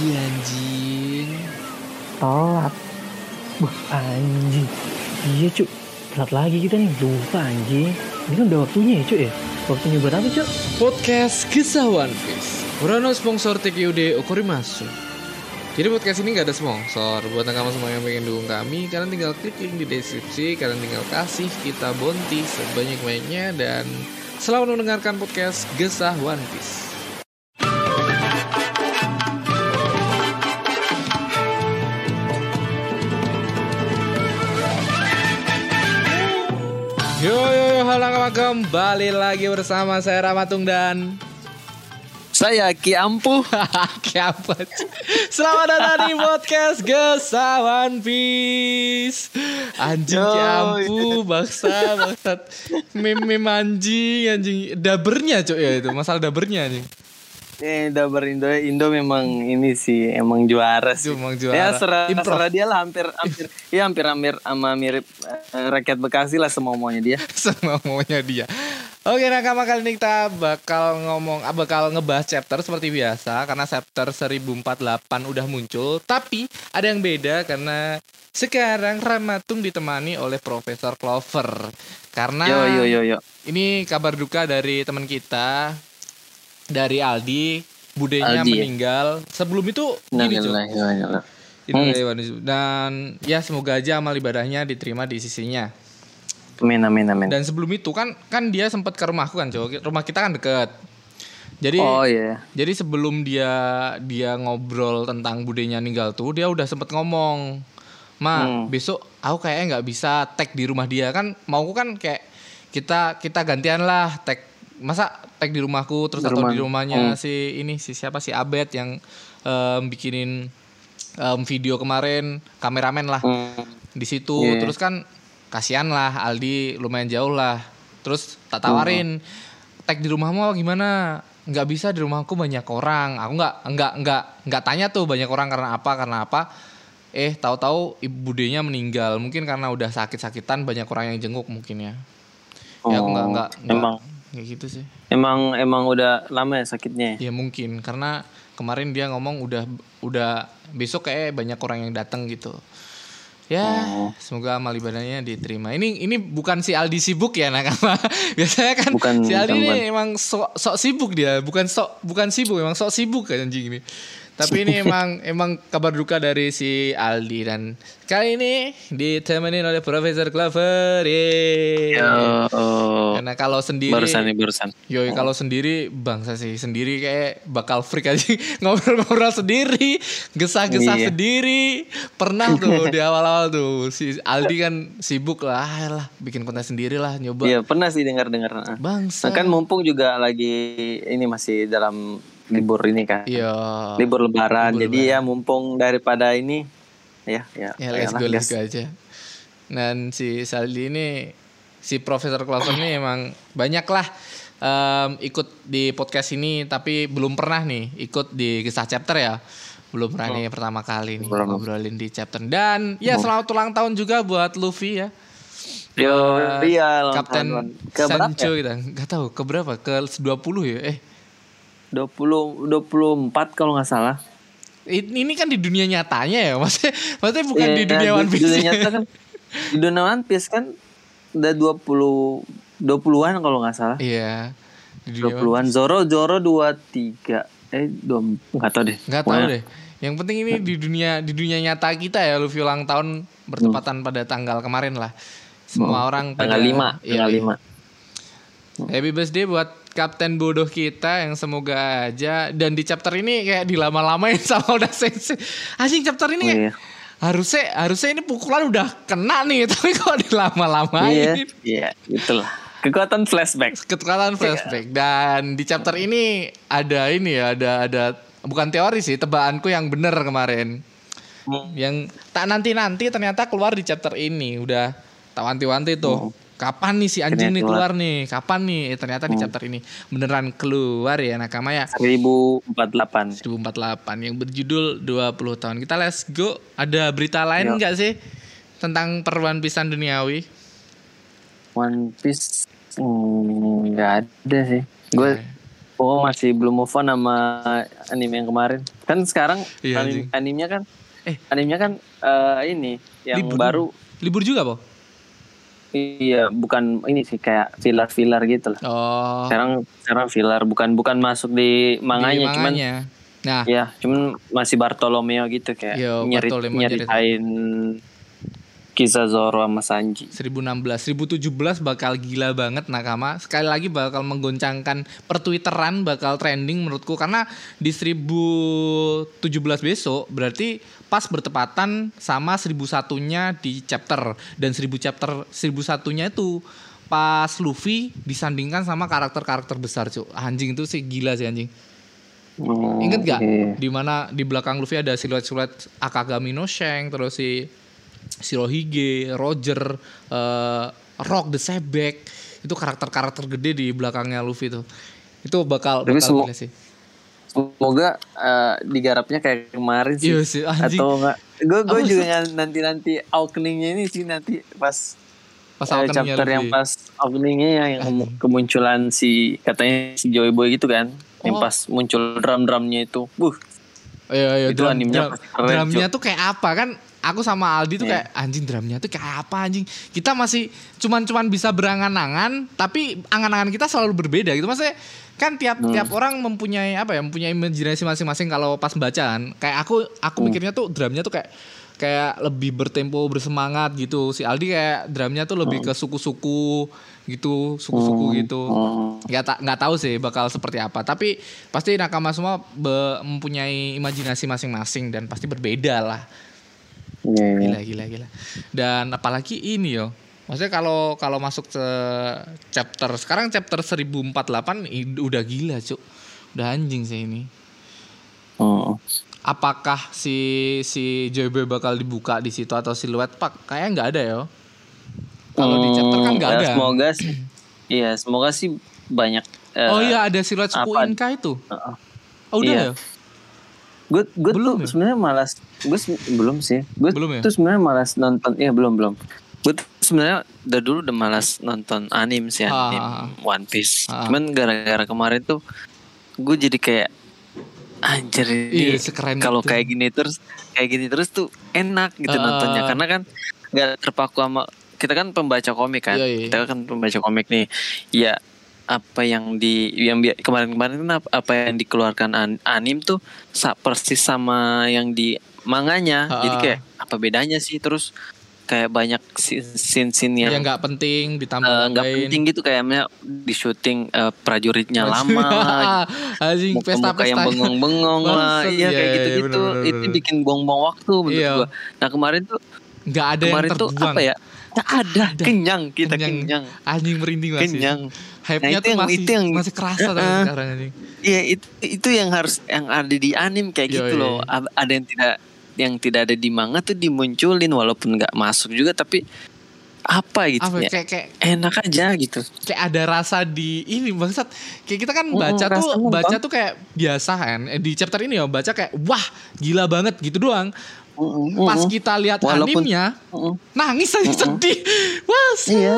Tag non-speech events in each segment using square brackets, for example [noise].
Gaji anjing. Telat. Wah anjing. Iya cuk. Telat lagi kita nih. Lupa anjing. Ini kan udah waktunya ya cuk ya. Waktunya buat apa cuk? Podcast Kisah One Piece. Urano sponsor TQD Okorimasu. Jadi podcast ini gak ada sponsor Buat nakama semua yang pengen dukung kami Kalian tinggal klik link di deskripsi Kalian tinggal kasih kita bonti sebanyak-banyaknya Dan selamat mendengarkan podcast Gesah One Piece kembali lagi bersama saya Ramatung dan Saya Ki Ampuh. [laughs] Apa? Selamat datang di podcast Gesah One Piece. Anjing Yo, Ki Ampu, baksa. Meme meme anjing, anjing. Dabernya cok ya itu, masalah dabernya anjing. Eh, Dabar Indo Indo memang ini sih emang juara sih. Emang Ya juara. serah, Improv. serah dia lah hampir hampir [laughs] ya hampir hampir sama mirip eh, rakyat Bekasi lah semua maunya dia. [laughs] Sama maunya dia. Oke nakama kali ini kita bakal ngomong, ah, bakal ngebahas chapter seperti biasa karena chapter 1048 udah muncul. Tapi ada yang beda karena sekarang Ramatung ditemani oleh Profesor Clover. Karena Yo yo yo yo. Ini kabar duka dari teman kita dari Aldi, budenya Aldi, ya? meninggal. Sebelum itu Nah, Cuk. nah, nah, nah, nah. Ini dan ya semoga aja amal ibadahnya diterima di sisinya. Amin amin amin. Dan sebelum itu kan kan dia sempat ke rumahku kan, Cok. Rumah kita kan deket. Jadi Oh iya. jadi sebelum dia dia ngobrol tentang budenya meninggal tuh, dia udah sempet ngomong, "Ma, Hmm. besok aku kayaknya nggak bisa tag di rumah dia kan. Mauku kan kayak kita kita gantian lah tag masa tag di rumahku terus Di atau rumah. di rumahnya Hmm. si ini si siapa si Abed yang em, bikinin em, video kemarin kameramen lah. Hmm. di situ. Iya. terus kan kasihan lah Aldi lumayan jauh lah. Terus tak tawarin tag di rumahmu apa gimana? Nggak bisa di rumahku banyak orang. Aku nggak nggak nggak nggak tanya tuh banyak orang karena apa karena apa. Eh tahu-tahu ibu budenya meninggal. Mungkin karena udah sakit-sakitan banyak orang yang jenguk mungkin ya. Ya aku nggak Oh, nggak nggak- Emang kayak gitu sih. Emang emang udah lama ya sakitnya. ya? mungkin. Karena kemarin dia ngomong udah udah besok kayak banyak orang yang datang gitu. Ya Oh. semoga amal ibadahnya diterima. Ini ini bukan si Aldi sibuk ya nakama [laughs] biasanya kan Bukan, si Aldi bukan, ini emang sok sok sibuk dia. Bukan sok bukan sibuk emang sok sibuk kan anjing ini tapi ini emang emang kabar duka dari si Aldi dan kali ini ditemenin oleh Profesor Clover Yeay. Yo, oh. karena kalau sendiri barusan nih barusan. Yoi kalau sendiri bangsa sih sendiri kayak bakal freak aja [laughs] ngobrol-ngobrol sendiri, gesah-gesah Iya. sendiri. Pernah tuh di awal-awal tuh si Aldi kan sibuk lah, "Ah, lah bikin konten sendiri lah nyoba. Iya pernah sih dengar-dengar. Bangsa. Nah, kan mumpung juga lagi ini masih dalam libur ini kan. Iya. libur lebaran Libur jadi ya mumpung daripada ini ya ya Ya let's go, let's go aja. Dan si Saldi ini, si Profesor Clover ini emang banyak lah em, ikut di podcast ini, tapi belum pernah nih ikut di kisah chapter ya. Belum pernah nih pertama kali nih Belum. ngobrolin di chapter. Dan ya selamat ulang tahun juga buat Luffy ya. yo Buat iya Kapten Sancho ya? kita. Gak tahu ke berapa? Ke 20 ya? Eh, 20 24 kalau nggak salah ini kan di dunia nyatanya ya. Maksudnya, maksudnya bukan Iya, di dunia One Piece. dunia ya. nyata kan di dunia One Piece kan udah 20 20-an kalau nggak salah Iya. Di dunia One 20-an Zoro Zoro 23 eh dua nggak tahu deh Nggak tahu deh. Yang penting ini di dunia di dunia nyata kita ya Luffy ulang tahun bertepatan pada tanggal kemarin lah. Semua orang pada tanggal 5 Iya, tanggal iya. 5 Happy birthday buat Kapten bodoh kita yang semoga aja. Dan di chapter ini kayak dilama-lamain [laughs] sama udah sensei. Anjing chapter ini kayak Iya. harusnya harusnya ini pukulan udah kena nih [laughs] tapi kok dilama-lamain. iya iya itulah. Kekuatan flashback. Ketukaran flashback. Dan di chapter ini ada ini ya ada ada bukan teori sih tebakanku yang bener kemarin. Hmm. yang tak nanti nanti ternyata keluar di chapter ini. Udah tak wanti-wanti tuh kapan nih si anjing nih keluar nih kapan nih Eh, ternyata di chapter ini beneran keluar ya nakama ya 1048 2048 yang berjudul 20 tahun kita let's go ada berita lain nggak sih tentang perwan pisan duniawi One Piece hmm, nggak ada sih. Gue Oh masih belum move on sama anime yang kemarin. Kan sekarang Iya, anim, anjing. animenya kan, Eh. animenya kan eh, ini yang Libur. baru. Libur juga, Po? Iya, bukan ini sih kayak filler-filler gitu lah. Oh. Sekarang sekarang filler, bukan bukan masuk di di manganya, cuman manganya. Nah, ya, cuman masih Bartolomeo gitu kayak Yo, nyerit, Bartolomeo nyeritain kisah Zoro sama Sanji. 1016, 1017 bakal gila banget Nakama. Sekali lagi bakal menggoncangkan pertwitteran, bakal trending menurutku karena di 1017 besok berarti pas bertepatan sama 1001-nya di chapter dan 1000 chapter 1001-nya itu pas Luffy disandingkan sama karakter-karakter besar, Cuk. Anjing itu sih gila sih anjing. Oh, Ingat gak? iya. Di mana di belakang Luffy ada siluet-siluet Akagami no Shank, terus si Shirohige, Roger, eh, Rock the Sebek. Itu karakter-karakter gede di belakangnya Luffy itu. Itu bakal Tapi bakal gila sih. Semoga eh, digarapnya kayak kemarin sih. Iya sih, anjing. Atau enggak? Gue gue juga nanti nanti openingnya ini sih nanti pas Pas openingnya chapter Luffy. yang pas openingnya ya, yang kemu- kemunculan si katanya si Joy Boy gitu kan. Yang Oh. pas muncul drum-drumnya itu. Buh, Iya, iya, Itu drum, animenya drum- drumnya tuh kayak apa kan? Aku sama Aldi tuh Iya. kayak anjing drumnya tuh kayak apa anjing. Kita masih cuman-cuman bisa berangan-angan, tapi angan-angan kita selalu berbeda gitu. Maksudnya kan tiap Hmm. tiap orang mempunyai apa ya? Mempunyai imajinasi masing-masing kalau pas bacaan. Kayak aku aku Hmm. mikirnya tuh drumnya tuh kayak kayak lebih bertempo bersemangat gitu. Si Aldi kayak drumnya tuh lebih ke suku-suku gitu, suku-suku gitu Hmm. nggak ta- nggak tahu sih bakal seperti apa tapi pasti nakama semua mempunyai imajinasi masing-masing dan pasti berbeda lah Iya, iya. gila gila gila dan apalagi ini yo maksudnya kalau kalau masuk ke chapter sekarang chapter 1048 i- udah gila cuk udah anjing sih ini Hmm. apakah si si Joyboy bakal dibuka di situ atau siluet pak kayaknya nggak ada yo kalau di chapter kan nggak Ya, ada Semoga sih. Iya, semoga sih banyak. eh, oh iya ada siluet apa? Inka itu Heeh. oh udah Iya. ya Gue gue tuh ya? sebenarnya malas. Gue belum sih. Gue Belum ya? tuh sebenarnya malas nonton. Iya belum belum. Gue tuh sebenarnya udah dulu udah malas nonton anim sih Ah, anim ah, One Piece. Ah. Cuman gara-gara kemarin tuh gue jadi kayak anjir Iya, ini sekeren kalau kayak gini terus kayak gini terus tuh enak gitu Ah. nontonnya karena kan nggak terpaku sama kita kan pembaca komik kan Iya, iya. kita kan pembaca komik nih ya apa yang di yang kemarin-kemarin kan apa, apa yang dikeluarkan an- anim tuh sa, persis sama yang di manganya. Ah. jadi kayak apa bedanya sih? Terus kayak banyak scene-scene yang yang nggak penting ditambah eh, nggak penting gitu. Kayaknya di syuting eh, prajuritnya lama. Lah [laughs] anjing pesta muka-muka yang pesta bengong-bengong lah. Iya iya, kayak iya, gitu-gitu. bener, bener, itu bikin buang-buang waktu menurut Iya. gua. Nah kemarin tuh nggak ada yang kemarin tuh terbuang. apa ya? Nggak ada, kenyang kita kenyang, anjing merinding masih kenyang hype-nya Nah, tuh yang- masih itu yang- masih kerasa Heeh. sekarang anjing Iya itu itu yang harus yang ada di anim kayak Iya, gitu iya. loh ada yang tidak yang tidak ada di manga tuh dimunculin walaupun nggak masuk juga tapi apa gitu apa ya kayak kayak enak aja gitu kayak ada rasa di ini bangsat kayak kita kan Mm, baca tuh rasa nonton. baca tuh kayak biasa kan Eh, di chapter ini ya baca kayak wah gila banget gitu doang pas kita lihat Walaupun- animnya Mm-mm. nangis aja sedih [laughs] wah Iya.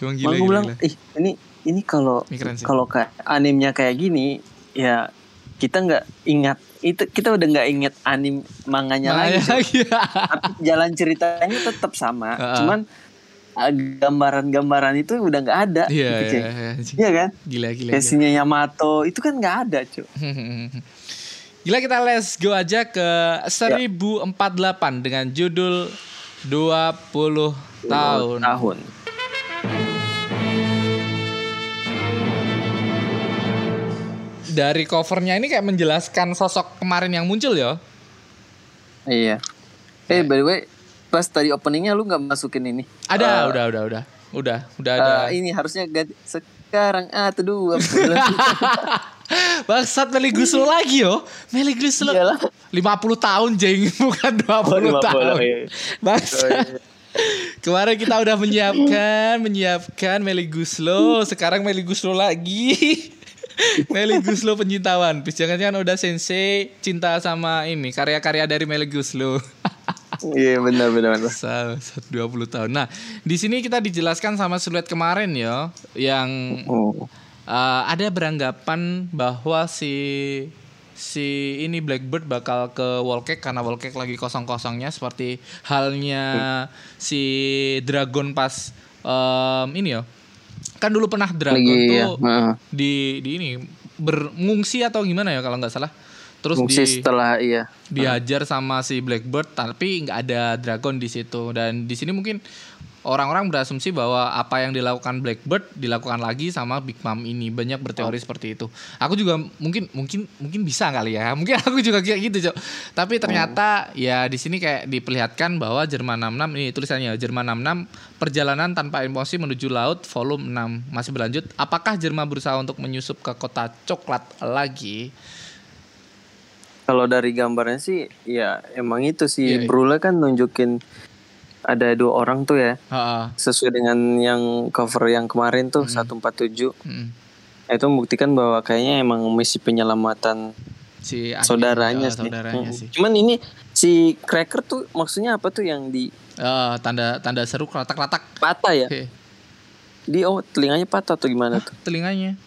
Emang gila, gila, bilang, gila. ih ini ini kalau kalau kayak animnya kayak gini, ya kita nggak ingat itu kita udah nggak ingat anim manganya Nah, lagi. ya, iya. [laughs] Tapi jalan ceritanya tetap sama, Heeh. cuman ah, gambaran-gambaran itu udah nggak ada. Iya, gitu, iya, iya, anjing. Iya kan? Gila, gila, Kayak gila. sinya Yamato itu kan nggak ada, cuy. [laughs] Gila kita let's go aja ke 1048 dengan judul 20 tahun. Tahun. Dari covernya ini kayak menjelaskan sosok kemarin yang muncul ya. Iya. Eh by the way, pas tadi openingnya lu nggak masukin ini? Ada, Eh, udah, udah, udah. Udah, udah ada. eh, ini harusnya ganti sekarang atau dua [laughs] Bangsat Meli Guslo lagi yo. Meli Guslo Iyalah. 50 tahun jeng [laughs] bukan 20 Oh, 50, tahun. iya. Bangsat. Kemarin kita udah menyiapkan, menyiapkan Meli Guslo, sekarang Meli Guslo lagi. [laughs] Meli Guslo pencinta One Piece. Jangan-jangan udah sensei cinta sama ini karya-karya dari Meli Guslo. [laughs] Iya benar benar. benar. Bangsat 20 tahun. Nah, di sini kita dijelaskan sama siluet kemarin ya yang Oh. eh, ada beranggapan bahwa si si ini Blackbird bakal ke Wallcake karena Wallcake lagi kosong-kosongnya seperti halnya si Dragon pas em, ini ya. Kan dulu pernah Dragon Lagi, tuh ya, heeh. di di ini berngungsi atau gimana ya kalau nggak salah. Terus di setelah iya dihajar sama si Blackbird tapi nggak ada dragon di situ dan di sini mungkin orang-orang berasumsi bahwa apa yang dilakukan Blackbird dilakukan lagi sama Big Mom ini. Banyak berteori seperti itu. Aku juga mungkin mungkin mungkin bisa kali ya. [laughs] Mungkin aku juga kayak gitu cok. Tapi ternyata ya di sini kayak diperlihatkan bahwa Jerman 66 ini tulisannya Jerman 66 perjalanan tanpa emosi menuju laut volume 6 masih berlanjut. Apakah Jerman berusaha untuk menyusup ke kota coklat lagi? Kalau dari gambarnya sih ya emang itu sih. Iya, iya. Brule kan nunjukin ada dua orang tuh ya Heeh. sesuai dengan yang cover yang kemarin tuh 147 Mm. itu membuktikan bahwa kayaknya emang misi penyelamatan si Aki- saudaranya eh, sih. saudaranya sih Cuman ini si Cracker tuh maksudnya apa tuh yang di Eh, tanda tanda seru kelatak-latak patah ya? Oke. Di oh telinganya patah atau gimana tuh? telinganya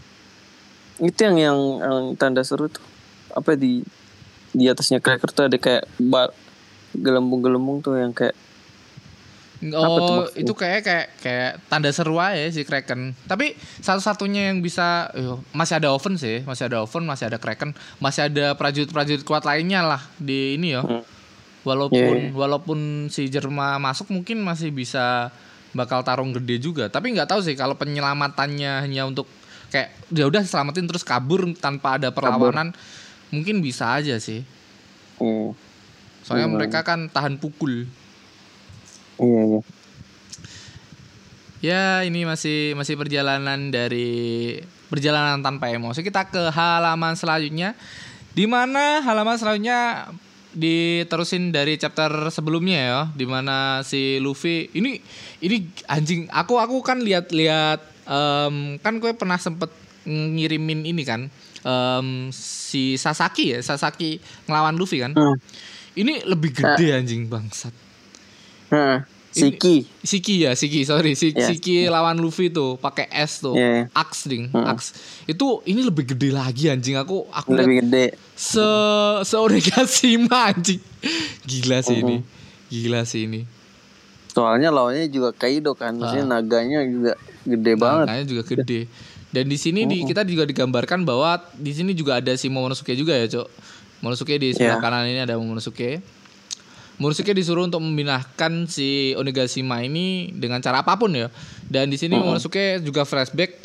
Itu yang yang, yang tanda seru tuh. Apa di di atasnya Cracker tuh ada kayak ba- gelembung-gelembung tuh yang kayak tuh Oh, itu kayak kayak kayak tanda seru aja si Kraken. Tapi satu-satunya yang bisa eh, masih ada oven sih, masih ada oven, masih ada Kraken, masih ada prajurit-prajurit kuat lainnya lah di ini ya. Hmm. Walaupun Iya, iya. walaupun si Jerma masuk mungkin masih bisa bakal tarung gede juga. Tapi nggak tahu sih kalau penyelamatannya hanya untuk kayak ya udah selamatin terus kabur tanpa ada perlawanan, mungkin bisa aja sih. hmm, Soalnya Hmm. mereka kan tahan pukul. Iya iya. Ya, ini masih masih perjalanan dari perjalanan tanpa emosi. Kita ke halaman selanjutnya di mana halaman selanjutnya diterusin dari chapter sebelumnya ya, di mana si Luffy ini ini anjing aku aku kan lihat-lihat em, kan gue pernah sempet ngirimin ini kan em, si Sasaki ya, Sasaki ngelawan Luffy kan. Hmm. Ini lebih gede anjing bangsat. Heeh. Siki. Siki ya, Siki, sorry, si, Ya. Siki lawan Luffy tuh pakai S tuh, iya. Axe ding, Axe. Itu ini lebih gede lagi anjing aku aku Lebih gede. se se Onigashima anjing. Gila sih ini. Mm-hmm. Gila sih ini. Soalnya lawannya juga Kaido kan, maksudnya Ah. naganya juga gede banget. Makanya juga gede. Dan di sini di kita juga digambarkan bahwa di sini juga ada si Momonosuke juga ya, Cok. Momonosuke di sebelah Iya. kanan ini ada Momonosuke. Momonosuke disuruh untuk meminahkan si Onigashima ini dengan cara apa pun ya. Dan di sini Momonosuke juga flashback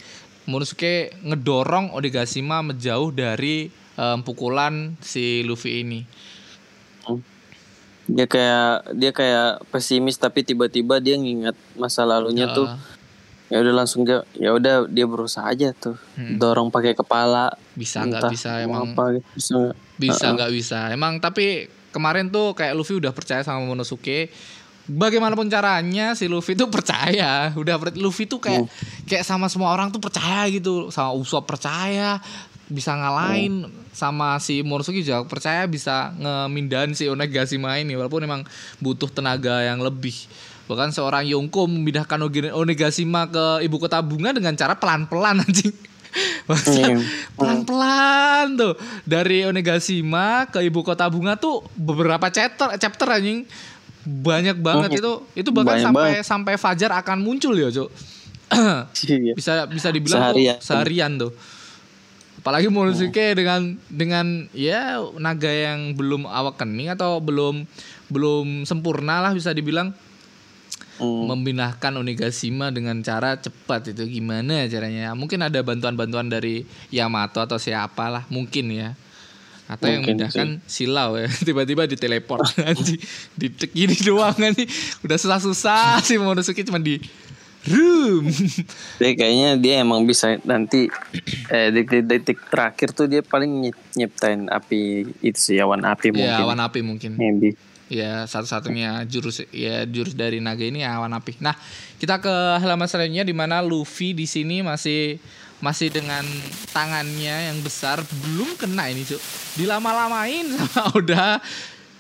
Momonosuke ngedorong Onigashima menjauh dari em, pukulan si Luffy ini. Dia kayak dia kayak pesimis tapi tiba-tiba dia ngingat masa lalunya tuh. Ya udah langsung dia ya udah dia berusaha aja tuh. Dorong pakai kepala. Bisa nggak bisa emang apa gitu. bisa nggak? bisa nggak bisa emang tapi kemarin tuh kayak Luffy udah percaya sama Momonosuke bagaimanapun caranya si Luffy tuh percaya. [laughs] Udah Luffy tuh kayak kayak sama semua orang tuh percaya gitu. Sama Usopp percaya bisa ngalahin. Sama si Momonosuke juga percaya bisa ngemindahin si Onigashima ini walaupun emang butuh tenaga yang lebih. Bahkan seorang Yonko memindahkan Onigashima ke ibu kota bunga dengan cara pelan-pelan [laughs] anjing. Bangsat. [laughs] Iya. pelan-pelan tuh dari Onigashima ke ibu kota bunga tuh beberapa chapter chapter anjing banyak banget itu itu bahkan Banyak sampai banget. sampai fajar akan muncul ya cok Iya. bisa bisa dibilang Seharian. tuh seharian tuh apalagi Momonosuke dengan dengan ya naga yang belum awakening atau belum belum sempurna lah bisa dibilang Hmm. memindahkan Onigashima dengan cara cepat itu gimana caranya? Mungkin ada bantuan-bantuan dari Yamato atau siapa lah mungkin ya. Atau yang Mungkin memindahkan silau ya. [laughs] Tiba-tiba diteleport. [laughs] Nanti di gini doang nih udah susah-susah sih Momonosuke cuma di room. [laughs] Dia kayaknya dia emang bisa nanti eh detik-detik terakhir tuh dia paling nyip- nyiptain api itu sih awan api mungkin. ya awan api mungkin. Maybe. Ya satu-satunya jurus ya jurus dari naga ini ya awan api. Nah kita ke halaman selanjutnya di mana Luffy di sini masih masih dengan tangannya yang besar belum kena ini cuk dilama-lamain sama [laughs] udah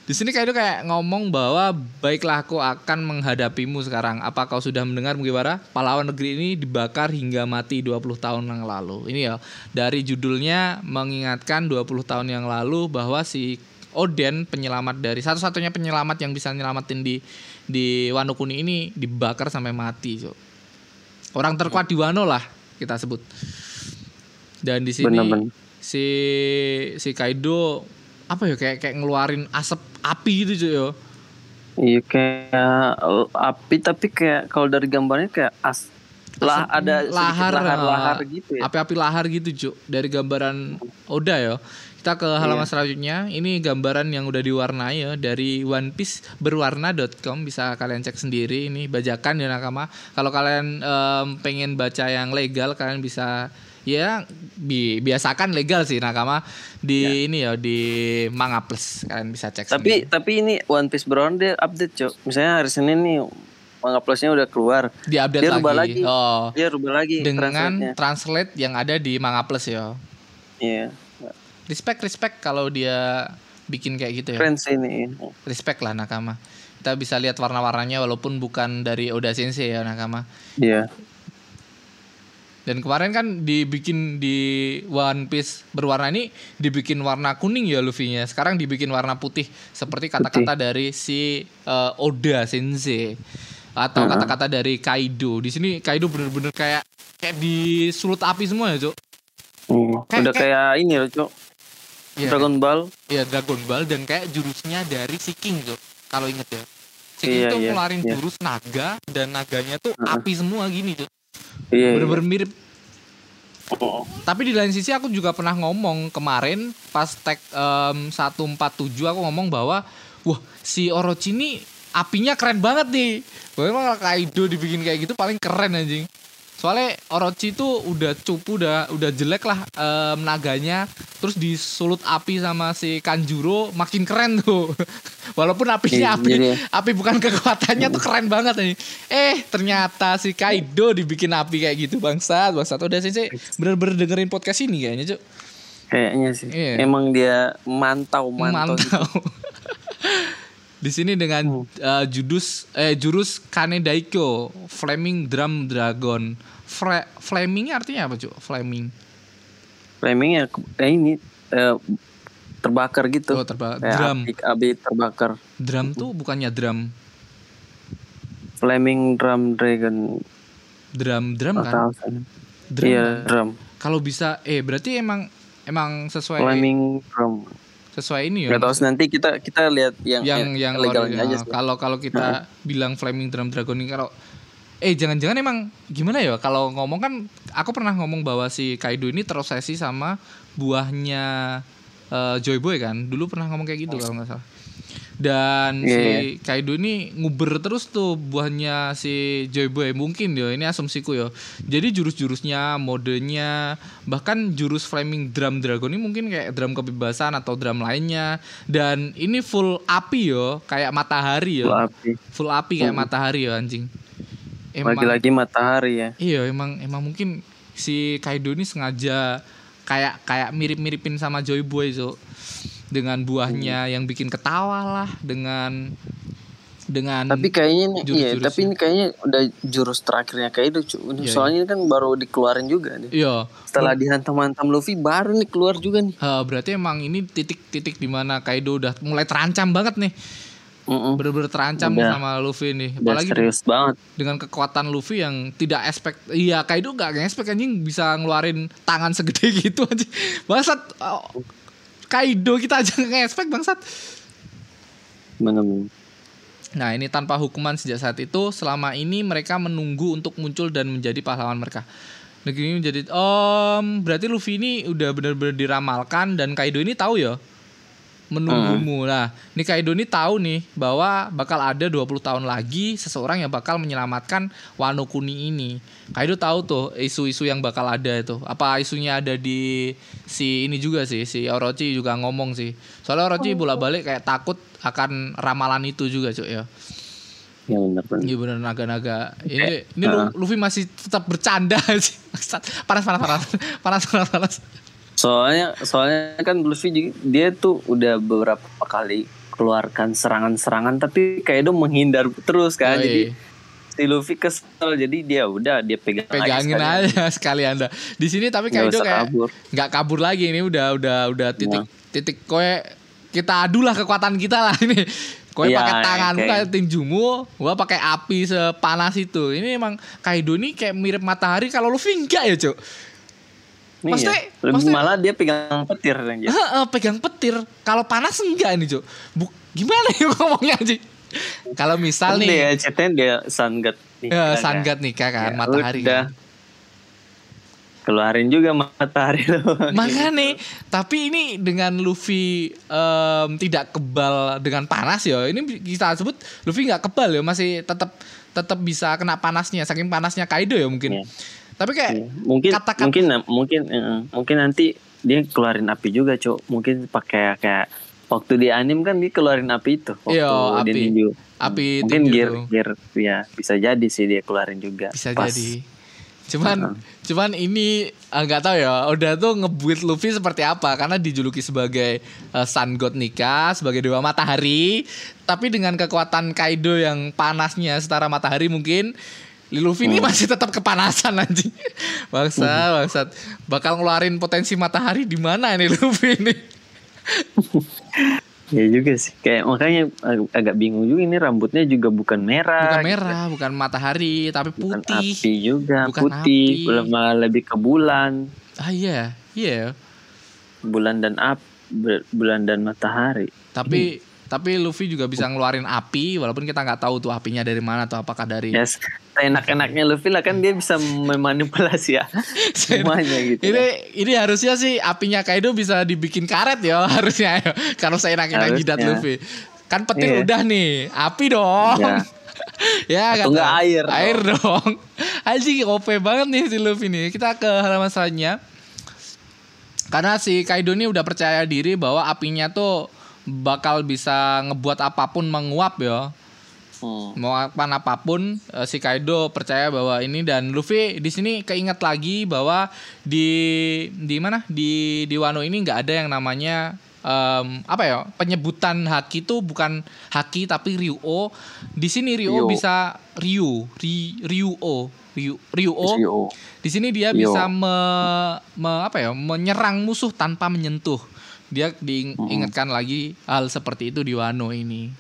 Di sini Kaido kayak ngomong bahwa baiklah aku akan menghadapimu sekarang. Apa kau sudah mendengar Mugiwara? Pahlawan negeri ini dibakar hingga mati 20 tahun yang lalu. Ini ya dari judulnya mengingatkan 20 tahun yang lalu bahwa si Oden penyelamat dari satu-satunya penyelamat yang bisa nyelamatin di di Wano Kuni ini dibakar sampai mati, Cuk. Orang terkuat di Wano lah kita sebut. Dan di sini Bener-bener. si si Kaido apa ya kayak kayak ngeluarin asap api gitu cuy yo. Iya kayak api tapi kayak kalau dari gambarnya kayak as lah ada lahar lahar-lahar eh, gitu ya. Api-api lahar gitu cuy dari gambaran Oda ya. Kita ke halaman Iya. selanjutnya. Ini gambaran yang udah diwarnai ya dari One Piece berwarna.com bisa kalian cek sendiri ini bajakan ya nakama. Kalau kalian em, pengen baca yang legal kalian bisa ya bi- biasakan legal sih nakama di ini ya di Manga Plus kalian bisa cek Tapi sendiri. tapi ini One Piece Brown dia update cok. Misalnya hari Senin nih manga plusnya udah keluar. di update dia rubah lagi. lagi. Oh, Dia rubah lagi dengan translate yang ada di Manga Plus ya. Iya. Respect respect kalau dia bikin kayak gitu ya. Keren sih ini. Respect lah nakama. Kita bisa lihat warna-warnanya walaupun bukan dari Oda Sensei ya nakama. Iya. Dan kemarin kan dibikin di One Piece berwarna ini dibikin warna kuning ya Luffy-nya. Sekarang dibikin warna putih seperti kata-kata dari si eh, Oda Sensei atau kata-kata dari Kaido. Di sini Kaido bener-bener kayak kayak disulut api semua ya, Cuk. Hmm. Kayak- Udah kayak ini loh cok. Iya, Dragon Ball. Iya Dragon Ball dan kayak jurusnya dari si King tuh kalau inget ya. Si King Iya, tuh iya, ngeluarin iya. jurus naga dan naganya tuh Heeh. api semua gini tuh. Iya. iya. Bener-bener mirip. Oh. Tapi di lain sisi aku juga pernah ngomong kemarin pas tag em, 147 aku ngomong bahwa wah si Orochi ini apinya keren banget nih. Bahwa emang kalau Kaido dibikin kayak gitu paling keren anjing. Soalnya Orochi tuh udah cupu udah udah jelek lah em, naganya terus disulut api sama si Kanjuro makin keren tuh. [laughs] Walaupun apinya Iya, api jadi- api bukan kekuatannya tuh keren banget nih. Eh ternyata si Kaido dibikin api kayak gitu bangsat bangsat udah sih bener-bener dengerin podcast ini kayaknya cuk. Kayaknya sih. Iya. Emang dia mantau mantau. gitu. [laughs] Di sini dengan uh, judus eh jurus Kane Daikyo, Flaming Drum Dragon. Fre, flaming artinya apa, Cuk? Flaming. Flaming ya eh, ini eh, terbakar gitu. Oh, terbakar. Kayak Drum. Api, api terbakar. Drum tuh bukannya drum. Flaming drum dragon. Drum drum kan? Drum. Iya kan? drum. Kalau bisa eh berarti emang emang sesuai Flaming drum. Sesuai ini ya. Gak tahu nanti kita kita lihat yang yang eh, yang legalnya aja. Kalau kalau kita bilang Flaming Drum Dragon ini kalau eh jangan-jangan emang gimana ya kalau ngomong kan aku pernah ngomong bahwa si Kaido ini terobsesi sama buahnya eh, Joy Boy kan. Dulu pernah ngomong kayak gitu kalau nggak salah. Dan Iya, si Kaido ini nguber terus tuh buahnya si Joy Boy mungkin ya ini asumsiku ya. Jadi jurus-jurusnya, modenya, bahkan jurus Flaming Drum Dragon ini mungkin kayak drum kebebasan atau drum lainnya dan ini full api yo, kayak matahari yo. Full api. Full api kayak matahari yo anjing. Emang Lagi-lagi matahari ya. iya emang emang mungkin si Kaido ini sengaja kayak kayak mirip-miripin sama Joy Boy so dengan buahnya yang bikin ketawa lah dengan dengan Tapi kayaknya ini iya, jurus-jurusnya. tapi ini kayaknya udah jurus terakhirnya kayak itu. Iya, Soalnya ini kan baru dikeluarin juga nih. iya Setelah dihantam-hantam Luffy baru nih keluar juga nih. Eh, berarti emang ini titik-titik di mana Kaido udah mulai terancam banget nih Mm-mm. bener-bener terancam Udah. sama Luffy nih Udah apalagi serius banget. dengan kekuatan Luffy yang tidak expect iya Kaido gak expect anjing bisa ngeluarin tangan segede [laughs] gitu anjing bangsat oh, Kaido kita aja gak expect bangsat. Nah ini tanpa hukuman sejak saat itu selama ini mereka menunggu untuk muncul dan menjadi pahlawan mereka. Negeri ini menjadi om berarti Luffy ini udah bener-bener diramalkan dan Kaido ini tahu ya menunggumu. Nah, ini Kaido ini tahu nih bahwa bakal ada 20 tahun lagi seseorang yang bakal menyelamatkan Wano Kuni ini. Kaido tahu tuh isu-isu yang bakal ada itu. Apa isunya ada di si ini juga sih, si Orochi juga ngomong sih. Soalnya Orochi bolak-balik kayak takut akan ramalan itu juga, Cuk ya. Ya bener-bener. Iya bener naga-naga. Ini ini Lu- Luffy masih tetap bercanda [laughs] sih. Panas panas panas. Panas panas panas. Soalnya soalnya kan Luffy dia tuh udah beberapa kali keluarkan serangan-serangan tapi Kaido menghindar terus kan. Yoi. Jadi si Luffy kesel jadi dia udah dia pegang Pegangin sekalian. aja [laughs] sekali anda. Di sini tapi Kaido kayak kabur. nggak kabur lagi ini udah udah udah titik Iya. titik kowe kita adu lah kekuatan kita lah [laughs] ini. Kowe Iya, pakai tanganmu kayak Tinjumu, gua pakai api sepanas itu. Ini emang Kaido ini kayak mirip matahari kalau Luffy enggak ya, Cuk. Nih Maksudnya- ya. Lebih maksudnya- malah dia pegang petir aja. Heeh, pegang petir. Kalau panas enggak ini, Cuk. Bu, gimana ya [laughs] ngomongnya, Cik? Kalau misal Kan nih dia ceritanya dia sun god nih. Ya, kan? sun god nikah kan, Ya, matahari udah. kan. Keluarin juga matahari lo. [laughs] Makanya, tapi ini dengan Luffy em, tidak kebal dengan panas ya. Ini kita sebut Luffy nggak kebal ya, masih tetap tetap bisa kena panasnya, saking panasnya Kaido ya mungkin. Iya. Tapi kayak Iya. mungkin kata-kata- mungkin mungkin eh, mungkin nanti dia keluarin api juga cok mungkin pakai kayak waktu di anim kan dia keluarin api itu waktu Iya, di api. ninju. api mungkin tinju gear gear ya bisa jadi sih dia keluarin juga bisa pas. jadi. Cuman cuman ini ah, nggak tahu ya, udah tuh ngebuat Luffy seperti apa karena dijuluki sebagai eh, Sun God Nika, sebagai dewa matahari, tapi dengan kekuatan Kaido yang panasnya setara matahari mungkin Luffy ini masih tetap kepanasan anjing. Bangsa, bangsat. Bakal ngeluarin potensi matahari di mana ini Luffy ini? [laughs] ya juga sih kayak makanya ag- agak bingung juga ini rambutnya juga bukan merah Bukan gitu. merah, bukan matahari, tapi bukan putih. api juga Bukan putih api. belum malah lebih ke bulan Ah iya, iya. bulan dan ap ber- bulan dan matahari Tapi Hmm. Tapi Luffy juga bisa ngeluarin api walaupun kita nggak tahu tuh apinya dari mana atau apakah dari Yes, enak-enaknya Luffy lah kan dia bisa memanipulasi ya [laughs] semuanya gitu. ini ini harusnya sih apinya Kaido bisa dibikin karet ya [laughs] harusnya ya. kalau saya enak-enak jidat Luffy. Kan petir Iya. udah nih, api dong. Ya. [laughs] ya Atau kata- nggak air Air dong. Anjing OP banget nih si Luffy nih. Kita ke halaman selanjutnya. Karena si Kaido ini udah percaya diri bahwa apinya tuh bakal bisa ngebuat apa pun menguap ya. Hmm. Mau apa apa pun eh, si Kaido percaya bahwa ini dan Luffy di sini keinget lagi bahwa di di mana di di Wano ini nggak ada yang namanya em, apa ya penyebutan haki itu bukan haki tapi Ryuo. Di sini Ryuo Ryo. bisa Ryu, Ri, Ryuo, Ryu, Ryuo. Ryo. Di sini dia bisa me- me- apa ya menyerang musuh tanpa menyentuh. Dia diingatkan lagi hal seperti itu di Wano ini.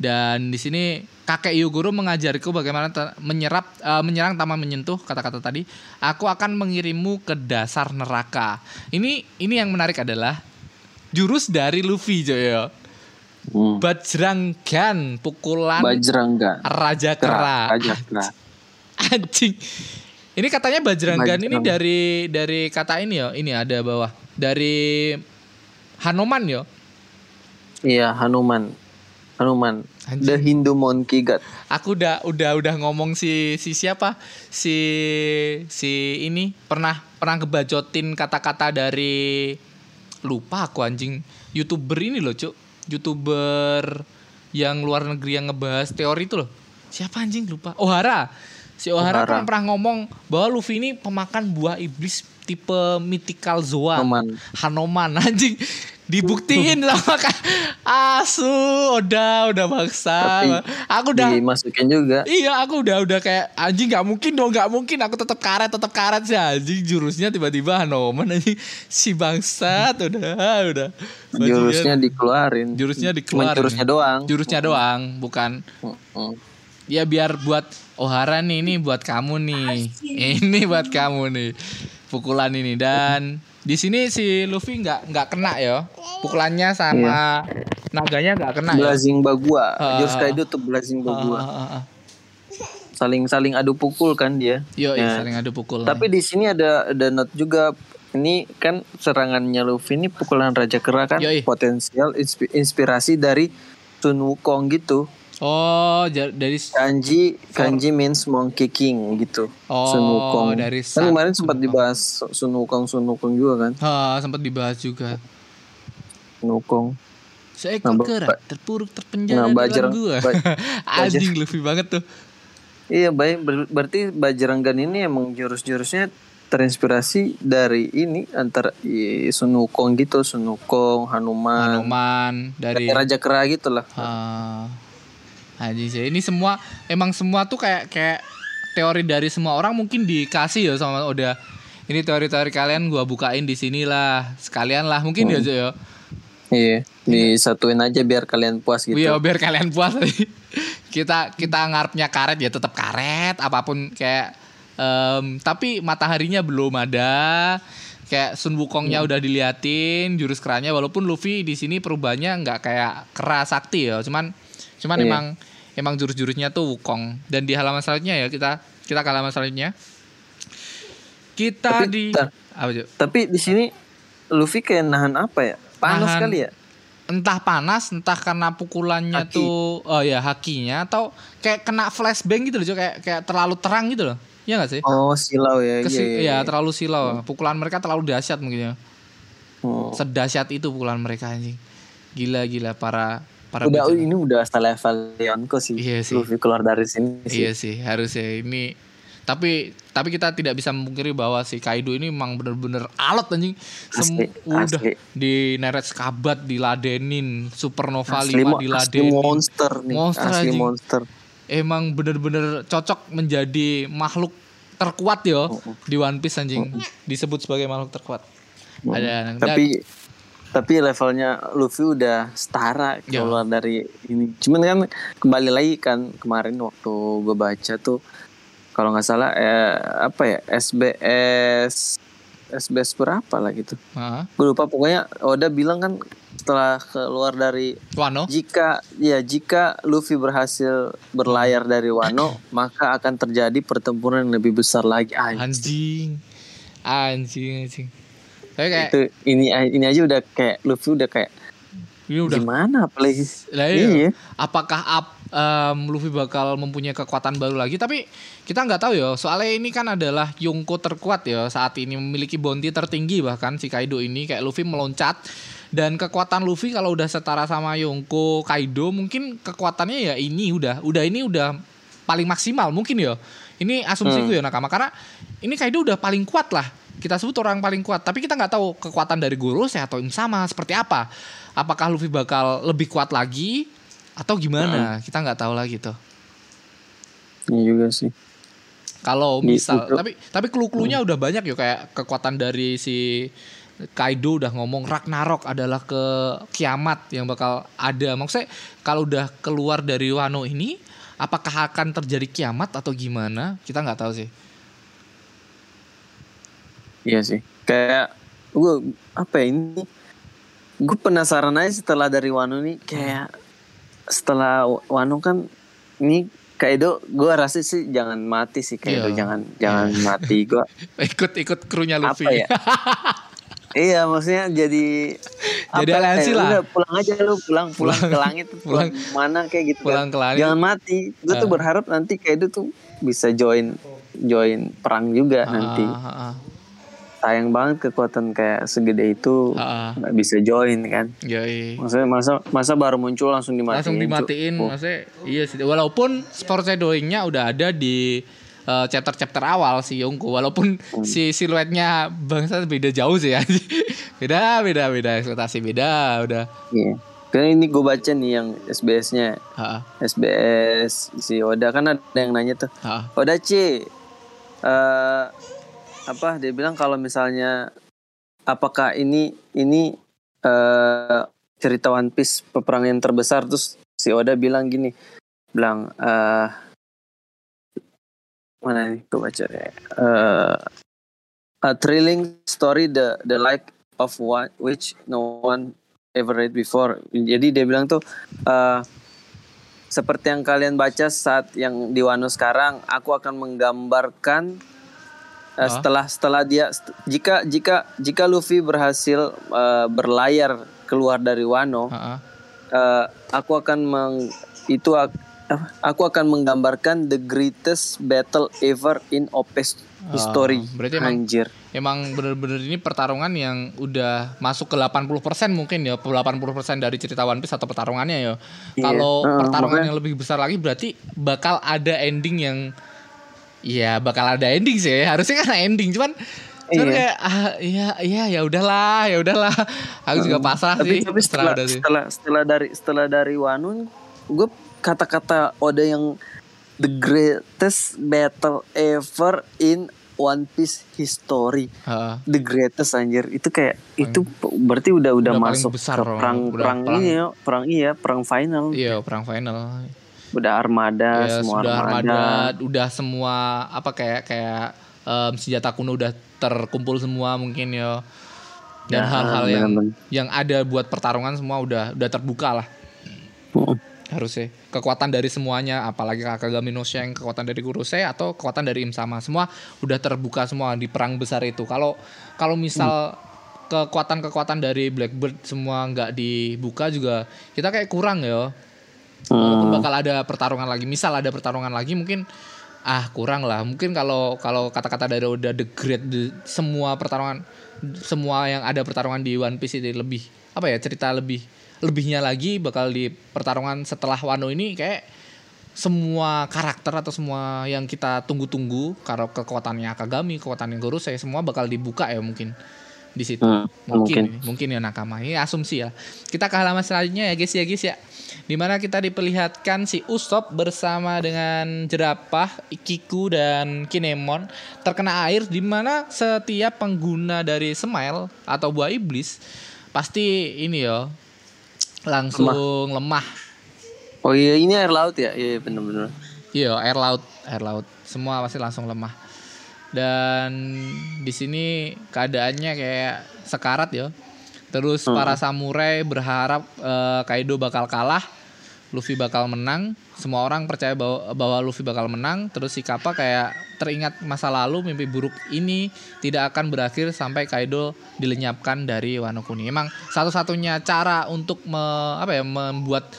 Dan di sini kakek Yogoro mengajariku bagaimana menyerap eh, menyerang tanpa menyentuh kata-kata tadi. Aku akan mengirimmu ke dasar neraka. Ini ini yang menarik adalah jurus dari Luffy Joyo. Hmm. Bajrangan pukulan Bajrangga. Raja Kera. Raja Kera. [laughs] Anjing. Ini katanya Bajrangan ini Bajrang. dari dari kata ini ya. Ini ada bawah. Dari Hanoman ya. Iya, Hanuman. Hanuman. Anjing. The Hindu Monkey God. Aku udah udah udah ngomong si si siapa? Si si ini pernah pernah ngebacotin kata-kata dari lupa aku anjing. YouTuber ini loh, Cuk. YouTuber yang luar negeri yang ngebahas teori itu loh. Siapa anjing lupa? Ohara. Si Ohara, Ohara. kan pernah ngomong bahwa Luffy ini pemakan buah iblis tipe mythical zoa. Hanuman. Hanoman [laughs] anjing dibuktiin sama kan asu udah udah maksa Tapi aku udah Dimasukin juga. iya aku udah udah kayak anjing nggak mungkin dong nggak mungkin aku tetap karet tetap karet sih anjing jurusnya tiba-tiba Hanoman anjing si bangsat udah udah Bajingan. Jurusnya dikeluarin. Jurusnya dikeluarin. jurusnya doang. jurusnya doang bukan ya biar buat Ohara nih ini buat kamu nih ini buat kamu nih pukulan ini dan di sini si Luffy nggak nggak kena ya pukulannya sama naganya nggak kena ya Blazing Bagua. Ah. Jurus Kaido tuh Blazing Bagua. Ah, ah, ah. Saling-saling adu pukul kan dia. Yo, iya, Ya. saling adu pukul. Tapi di sini ada ada note juga ini kan serangannya Luffy ini pukulan Raja Kera kan Yoi. potensial inspi- inspirasi dari Sun Wukong gitu. Oh, dari Kanji kanji means monkey king gitu. Oh, Sun Wukong. dari kan kemarin sempat dibahas Sun Wukong Sun Wukong juga kan. Ha, sempat dibahas juga. Sun Wukong. Seekor Nah, kera terpuruk terpenjara Nah, dalam Bajrang- gua. ba- [laughs] Anjing Luffy banget tuh. Iya baik ber- berarti Bajranggan ini emang jurus-jurusnya terinspirasi dari ini antar i- Sun Wukong gitu, Sun Wukong, Hanuman, Hanuman dari dari Raja Kera gitu lah. Ah, anjing sih. Ini semua emang semua tuh kayak kayak teori dari semua orang mungkin dikasih ya sama udah ini teori-teori kalian gua bukain di sini lah sekalian lah mungkin ya Jo ya. Iya, disatuin aja biar kalian puas gitu. Iya biar kalian puas [laughs] kita kita ngarepnya karet ya tetap karet apa pun kayak em, tapi mataharinya belum ada kayak Sun Wukongnya udah diliatin jurus keranya walaupun Luffy di sini perubahannya nggak kayak kera sakti ya cuman cuman Iya. emang emang jurus-jurusnya tuh Wukong dan di halaman selanjutnya ya kita kita ke halaman selanjutnya kita Tapi, di bentar. apa Jo? Tapi di sini Luffy kayak nahan apa ya? Panas Nahan- kali ya? entah panas entah karena pukulannya Haki. tuh oh ya hakinya atau kayak kena flashbang gitu loh Jo. kayak kayak terlalu terang gitu loh ya nggak sih Oh, silau ya. Kesi- iya, iya, ya iya. terlalu silau pukulan mereka terlalu dahsyat mungkin ya Oh. sedahsyat itu pukulan mereka anjing gila gila para para Udah bajingan. ini udah selevel Yonko sih. Iya sih. Luffy keluar dari sini sih. iya sih harusnya ini tapi tapi kita tidak bisa memungkiri bahwa si Kaido ini memang bener-bener alot anjing Sem- Asli, udah asli. di neret skabat diladenin supernova Asli, 5 mo- asli diladenin monster nih. Monster, asli anjing. monster. emang bener-bener cocok menjadi makhluk terkuat yo di One Piece anjing disebut sebagai makhluk terkuat ada Tapi tapi levelnya Luffy udah setara Ya. keluar dari ini. Cuman kan kembali lagi kan kemarin waktu gue baca tuh kalau nggak salah eh, apa ya SBS SBS berapa lah gitu. Heeh. Gue lupa pokoknya Oda bilang kan setelah keluar dari Wano jika ya jika Luffy berhasil berlayar dari Wano [laughs] maka akan terjadi pertempuran yang lebih besar lagi Anjing. anjing anjing anjing tapi kayak itu ini ini aja udah kayak Luffy udah kayak ini udah gimana apalagi? Lah iya. iya. Apakah up em, Luffy bakal mempunyai kekuatan baru lagi? Tapi kita nggak tahu ya soalnya ini kan adalah Yonko terkuat ya saat ini memiliki bounty tertinggi bahkan si Kaido ini kayak Luffy meloncat. Dan kekuatan Luffy kalau udah setara sama Yonko Kaido mungkin kekuatannya ya ini udah udah ini udah paling maksimal mungkin ya. Ini asumsiku ya nakama. Karena ini Kaido udah paling kuat lah kita sebut orang paling kuat tapi kita nggak tahu kekuatan dari Gorose atau sama seperti apa. Apakah Luffy bakal lebih kuat lagi atau gimana? Kita nggak tahu lagi tuh Iya juga sih. Kalau misal tapi tapi clue-cluenya udah banyak ya kayak kekuatan dari si Kaido udah ngomong Ragnarok adalah ke kiamat yang bakal ada. Maksudnya kalau udah keluar dari Wano ini apakah akan terjadi kiamat atau gimana? Kita nggak tahu sih iya sih kayak gue apa ya ini gue penasaran aja setelah dari Wano nih kayak setelah Wano kan ini Kaido gue rasa sih jangan mati sih Kaido Iya. jangan jangan mati gue [laughs] ikut ikut krunya Luffy apa ya [laughs] iya maksudnya jadi Jadi apa, aliansi eh, lah. udah pulang aja lu pulang pulang, [laughs] Pulang. ke langit pulang, Pulang. mana kayak gitu Pulang kan. ke langit. jangan mati gue tuh Ah. berharap nanti Kaido tuh bisa join join perang juga nanti Ah, ah, ah. Sayang banget kekuatan kayak segede itu nggak bisa join kan? Yoi. maksudnya masa masa baru muncul langsung dimatiin langsung dimatiin Oh, maksudnya iya sih. Walaupun foreshadowingnya udah ada di eh, chapter-chapter awal si Yongko. Walaupun Hmm. si siluetnya bangsa beda jauh sih ya. [laughs] Beda beda beda. Ekspektasi beda udah. Iya. Karena ini gue baca nih yang SBS-nya SBS si Oda. Kan ada yang nanya tuh. Ha, Oda C eh apa dia bilang kalau misalnya apakah ini ini eh cerita One Piece peperangan terbesar? Terus si Oda bilang gini bilang eh mana nih gue baca ya Eh, a thrilling story the the like of one which no one ever read before. Jadi dia bilang tuh eh seperti yang kalian baca saat yang di Wano sekarang, aku akan menggambarkan uh, Ah. setelah setelah dia jika jika jika Luffy berhasil uh, berlayar keluar dari Wano, ha. uh, aku akan meng, itu aku akan menggambarkan the greatest battle ever in Opes history. Ah, berarti emang- Anjir. emang bener-bener ini pertarungan yang udah masuk ke 80% mungkin ya 80% dari cerita One Piece atau pertarungannya ya Iya. kalau Heeh, pertarungan makanya- yang lebih besar lagi berarti bakal ada ending yang Iya bakal ada ending sih. Harusnya kan ending cuman cuman Iya. kayak ah iya iya ya udahlah, ya udahlah. Aku juga pasrah tapi, sih. tapi setelah sih. setelah setelah dari setelah dari Wano gue kata-kata Oda yang the greatest battle ever in One Piece history Heeh. the greatest anjir itu kayak itu berarti udah udah, udah masuk besar ke perang Udah perang perang- ini ya perang iya perang final Iya perang final. Udah armada ya semua sudah armada, armada, udah semua apa kayak kayak em, senjata kuno udah terkumpul semua mungkin ya. Dan Ya, hal-hal yang bener-bener. yang ada buat pertarungan semua udah udah terbuka lah. Mm. harusnya kekuatan dari semuanya apalagi Kakagami no Shank kekuatan dari Kurosei atau kekuatan dari Im Sama semua udah terbuka semua di perang besar itu kalau kalau misal kekuatan-kekuatan dari Blackbird semua nggak dibuka juga kita kayak kurang ya walaupun Hmm. bakal ada pertarungan lagi misal ada pertarungan lagi mungkin ah kurang lah mungkin kalau kalau kata-kata dari udah the great the- semua pertarungan semua yang ada pertarungan di One Piece itu lebih apa ya cerita lebih lebihnya lagi bakal di pertarungan setelah Wano ini kayak semua karakter atau semua yang kita tunggu-tunggu kalau kekuatannya Akagami, kekuatannya Gorosei semua bakal dibuka ya mungkin di situ. Hmm, mungkin, mungkin. mungkin ya nakama. Ini asumsi ya. Kita ke halaman selanjutnya ya guys ya guys ya. Di mana kita diperlihatkan si Usop bersama dengan jerapah, Ikiku dan Kinemon terkena air di mana setiap pengguna dari Smile atau buah iblis pasti ini ya langsung lemah. oh iya ini air laut ya iya bener-bener Iya, air laut, air laut. Semua pasti langsung lemah. Dan di sini keadaannya kayak sekarat ya. Terus para samurai berharap eh, Kaido bakal kalah, Luffy bakal menang. Semua orang percaya bahwa, bahwa Luffy bakal menang. Terus si Kappa kayak teringat masa lalu mimpi buruk ini tidak akan berakhir sampai Kaido dilenyapkan dari Wano Kuni. Emang satu-satunya cara untuk me- apa ya membuat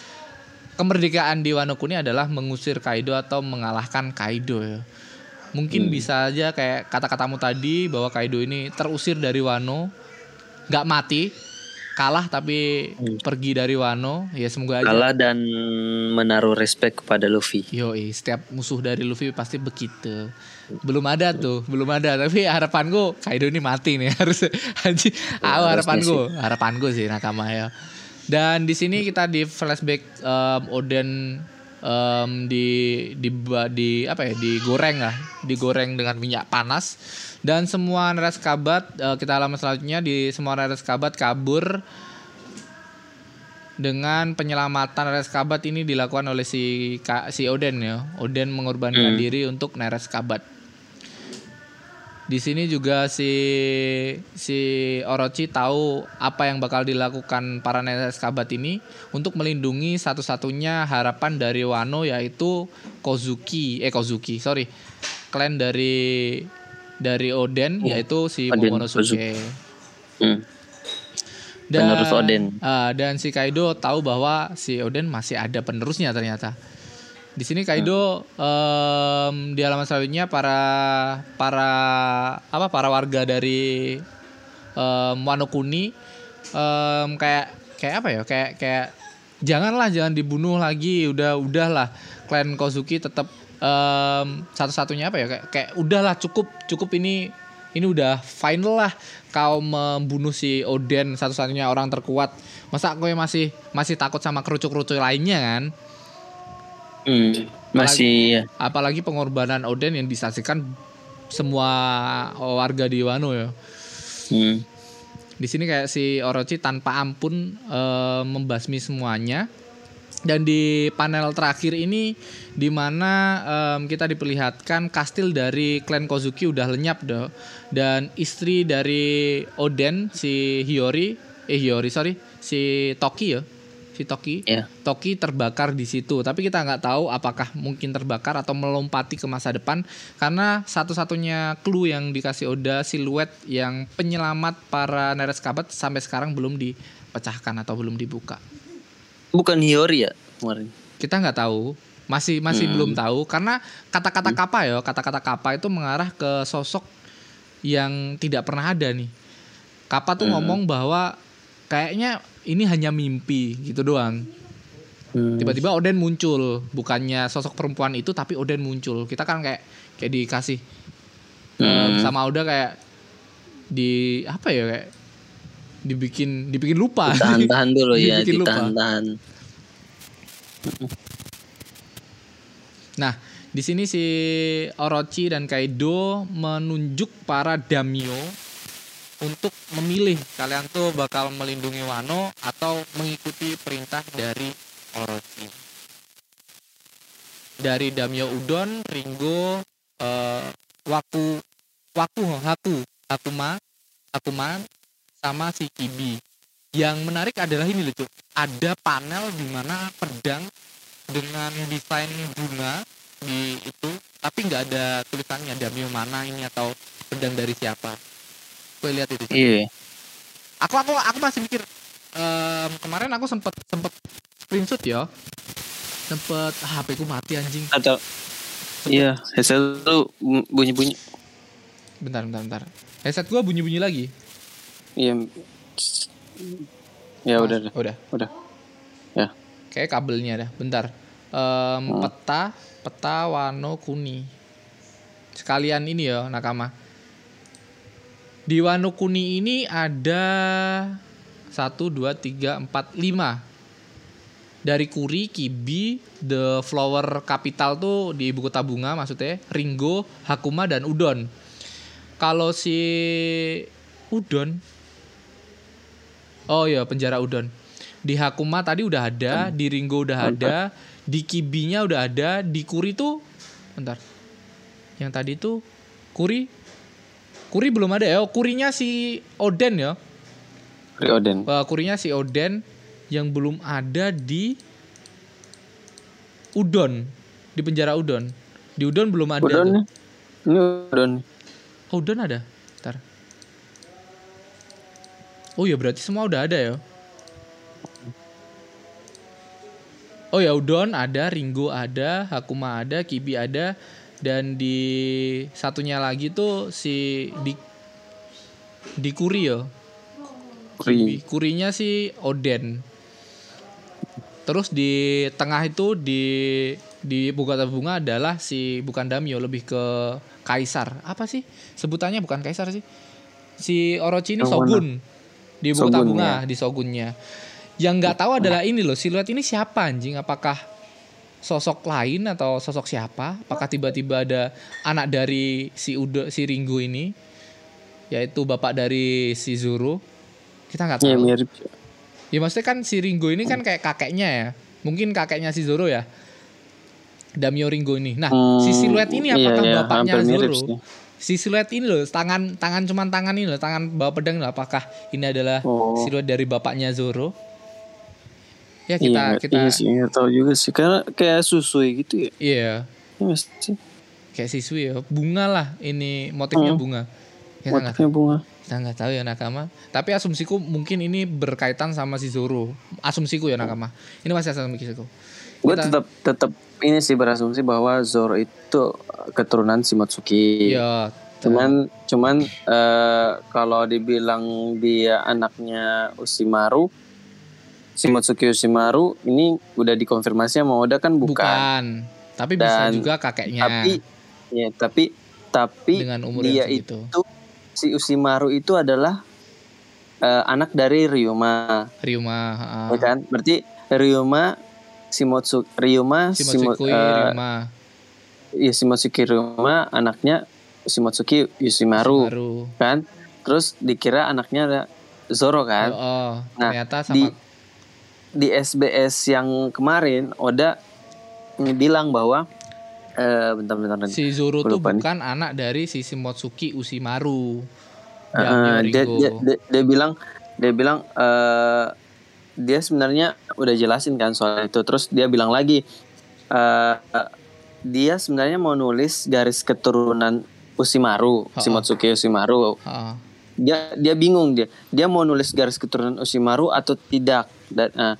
kemerdekaan di Wano Kuni adalah mengusir Kaido atau mengalahkan Kaido ya. Mungkin bisa aja kayak kata-katamu tadi bahwa Kaido ini terusir dari Wano, nggak mati, kalah tapi pergi dari Wano. Ya semoga aja. kalah dan menaruh respect kepada Luffy Yo, setiap musuh dari Luffy pasti begitu. Belum ada tuh, belum ada. Tapi harapanku Kaido ini mati nih [laughs] harus. Haji, ah, harapanku, harapanku sih nakama ya. Dan di sini kita di flashback em, Oden em, di di di apa ya digoreng lah digoreng dengan minyak panas dan semua Nereskabat eh, kita halaman selanjutnya di semua Nereskabat kabur dengan penyelamatan Nereskabat ini dilakukan oleh si si Oden ya. Oden mengorbankan diri untuk Nereskabat. Di sini juga si si Orochi tahu apa yang bakal dilakukan para Nereskabat ini untuk melindungi satu-satunya harapan dari Wano yaitu Kozuki eh Kozuki sorry klan dari dari Oden yaitu si Oden, Momonosuke. Hmm. Dan, Penerus Oden. ah, dan si Kaido tahu bahwa si Oden masih ada penerusnya ternyata. Di sini Kaido em, di halaman selanjutnya para para apa para warga dari em, Wano Kuni em, kayak kayak apa ya? Kayak kayak janganlah jangan dibunuh lagi udah udahlah. Klan Kozuki tetap em, satu-satunya apa ya? Kayak kayak udahlah cukup cukup ini ini udah final lah. Kau membunuh si Oden satu-satunya orang terkuat. Masa gue masih masih takut sama kerucuk-kerucuk lainnya kan Hmm, masih ya. apalagi pengorbanan Oden yang disaksikan semua warga di Wano ya Hmm. di sini kayak si Orochi tanpa ampun eh, membasmi semuanya dan di panel terakhir ini di mana em, kita diperlihatkan kastil dari klan Kozuki udah lenyap doh dan istri dari Oden si Hiyori eh Hiyori sorry si Toki ya si Toki. Ya. Toki terbakar di situ. Tapi kita nggak tahu apakah mungkin terbakar atau melompati ke masa depan. Karena satu-satunya clue yang dikasih Oda siluet yang penyelamat para Nereskabat sampai sekarang belum dipecahkan atau belum dibuka. Bukan Hiyori ya kemarin. kita nggak tahu. Masih masih belum tahu. Karena kata-kata kapa ya kata-kata kapa itu mengarah ke sosok yang tidak pernah ada nih. Kapa tuh ngomong bahwa kayaknya ini hanya mimpi gitu doang Hmm. Tiba-tiba Oden muncul, bukannya sosok perempuan itu tapi Oden muncul. Kita kan kayak kayak dikasih eh, Hmm. sama Oda kayak di apa ya kayak dibikin dibikin lupa. Tahan-tahan [laughs] dulu ya, ditahan-tahan. Nah, di sini si Orochi dan Kaido menunjuk para daimyo untuk memilih kalian tuh bakal melindungi Wano atau mengikuti perintah dari Orochi. Dari daimyo Udon, Ringo, eh, Waku, Waku, Haku, Hakuma, Hakuman, sama si Kibi. Yang menarik adalah ini lucu. Ada panel di mana pedang dengan desain bunga di itu tapi nggak ada tulisannya damio mana ini atau pedang dari siapa gue lihat itu Iya. aku aku aku masih mikir em, kemarin aku sempet sempet screenshot ya sempet ah, HP ku mati anjing Atau Iya, headset tuh bunyi-bunyi. bentar bentar bentar headset gua bunyi bunyi lagi Iya. Ya udah, udah. udah Udah. Ya. kayak kabelnya dah bentar Hmm. peta peta wano kuni sekalian ini ya nakama di wano kuni ini ada satu dua tiga empat lima dari Kuri, Kibi, The Flower Capital tuh di ibu kota bunga maksudnya, Ringo, Hakuma dan Udon. Kalau si Udon Oh iya, penjara Udon. Di Hakuma tadi udah ada, di Ringo udah ada, di Kibinya udah ada, di Kuri tuh bentar. Yang tadi tuh Kuri Kuri belum ada ya. Oh, Kurinya si Oden ya. Rioden. Eh, kurinya si Oden yang belum ada di Udon di penjara Udon di Udon belum ada Udon tuh. Ini udon. Oh, Udon ada Ntar. oh ya berarti semua udah ada ya Oh ya Udon ada, Ringo ada, Hakuma ada, Kibi ada, dan di satunya lagi tuh si di di Kuri ya. Kuri. Kurinya si Oden. Terus di tengah itu di di Bukata Bunga adalah si bukan Damio lebih ke Kaisar. Apa sih? Sebutannya bukan Kaisar sih. Si Orochi ini? Shogun. Di Shogun, Bunga, ya. di Shogunnya. Yang nggak tahu adalah ini loh, siluet ini siapa anjing? Apakah sosok lain atau sosok siapa? Apakah tiba-tiba ada anak dari si Udo, si Ringo ini? Yaitu bapak dari si Zoro. Kita nggak tahu. Iya mirip. Ya maksudnya kan si Ringo ini kan kayak kakeknya ya. Mungkin kakeknya si Zoro ya. Damio Ringo ini. Nah, si Hmm, siluet ini iya, apakah iya, bapaknya hampir mirip Zoro? sih. Si siluet ini loh, tangan tangan cuman tangan ini loh, tangan bawa pedang loh. Apakah ini adalah Oh. siluet dari bapaknya Zoro? Ya Iya, kita nggak- kita iya sih, tahu juga sih. Karena kayak susui gitu ya. iya, Iya nggak sih. kayak siswi ya. Bunga lah ini motifnya Hmm. bunga. Kita nggak Motifnya bunga. kita nggak tahu ya nakama. Tapi asumsiku mungkin ini berkaitan sama si Zoro. Asumsiku ya nakama. Ini masih asumsiku. Gue tetap tetap ini sih berasumsi bahwa Zoro itu keturunan Shimotsuki. Iya. Cuman cuman eh, kalau dibilang dia anaknya Usimaru, Shimotsuki Usimaru ini udah dikonfirmasi sama Oda kan bukan. Bukan. Tapi bisa Dan- juga kakeknya. Tapi ya tapi tapi Dengan umur dia itu si Usimaru itu adalah eh, anak dari Ryuma, Ryuma, heeh. ya kan? Berarti Ryuma Shimotsu Ryuma Shimo- Shimotsuki eh, Ryuma ya Shimotsuki Ryuma anaknya Shimotsuki Usimaru baru. kan? Terus dikira anaknya ada Zoro kan? Oh, oh, Nah, ternyata sama di SBS yang kemarin Oda bilang bahwa eh bentar-bentar si Zoro tuh lupa nih. bukan anak dari si Shimotsuki Usimaru. Eh, Daimyo dia, dia, dia, dia bilang dia bilang eh dia sebenarnya udah jelasin kan soal itu terus dia bilang lagi eh dia sebenarnya mau nulis garis keturunan Usimaru Ha-ha. Shimotsuki Usimaru Heeh. Dia dia bingung dia. Dia mau nulis garis keturunan Usimaru atau tidak? Dan eh,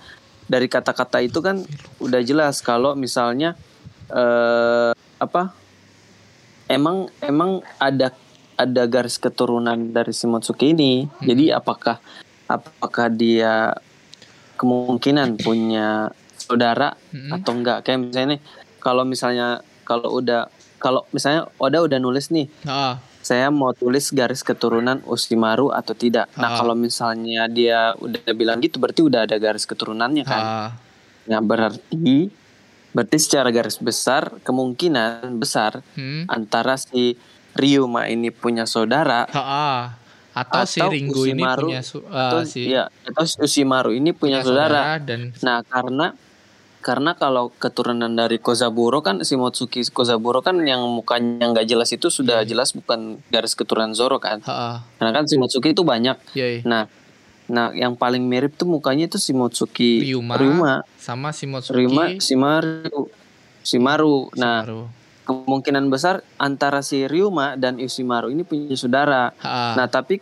dari kata-kata itu kan udah jelas kalau misalnya eh apa? Emang emang ada ada garis keturunan dari Shimotsuki ini. Hmm. jadi apakah apakah dia kemungkinan punya saudara Mm-mm. atau enggak? Kayak misalnya nih, kalau misalnya kalau udah kalau misalnya Oda udah nulis nih Ah, saya mau tulis garis keturunan Osimaru atau tidak. Nah, Ah. kalau misalnya dia udah bilang gitu berarti udah ada garis keturunannya kan. ah, Nah, berarti berarti secara garis besar kemungkinan besar hmm. antara si Ryuma ini punya saudara Ah, ah. Atau, si Atau Ringo ini punya atau si ya atau si Osimaru ini punya, saudara. dan Nah, karena karena kalau keturunan dari Kozaburo kan si Motsuki Kozaburo kan yang mukanya nggak jelas itu sudah jelas bukan garis keturunan Zoro kan. Ah, ah. Karena kan si Motsuki itu banyak. Yoi. Nah, nah yang paling mirip tuh mukanya itu si Motsuki Ryuma, Ryuma, sama si Motsuki Ryuma Shimaru. Shimaru. Nah, Shimaru. kemungkinan besar antara si Ryuma dan Yoshimaru ini punya saudara. Ah, Nah, tapi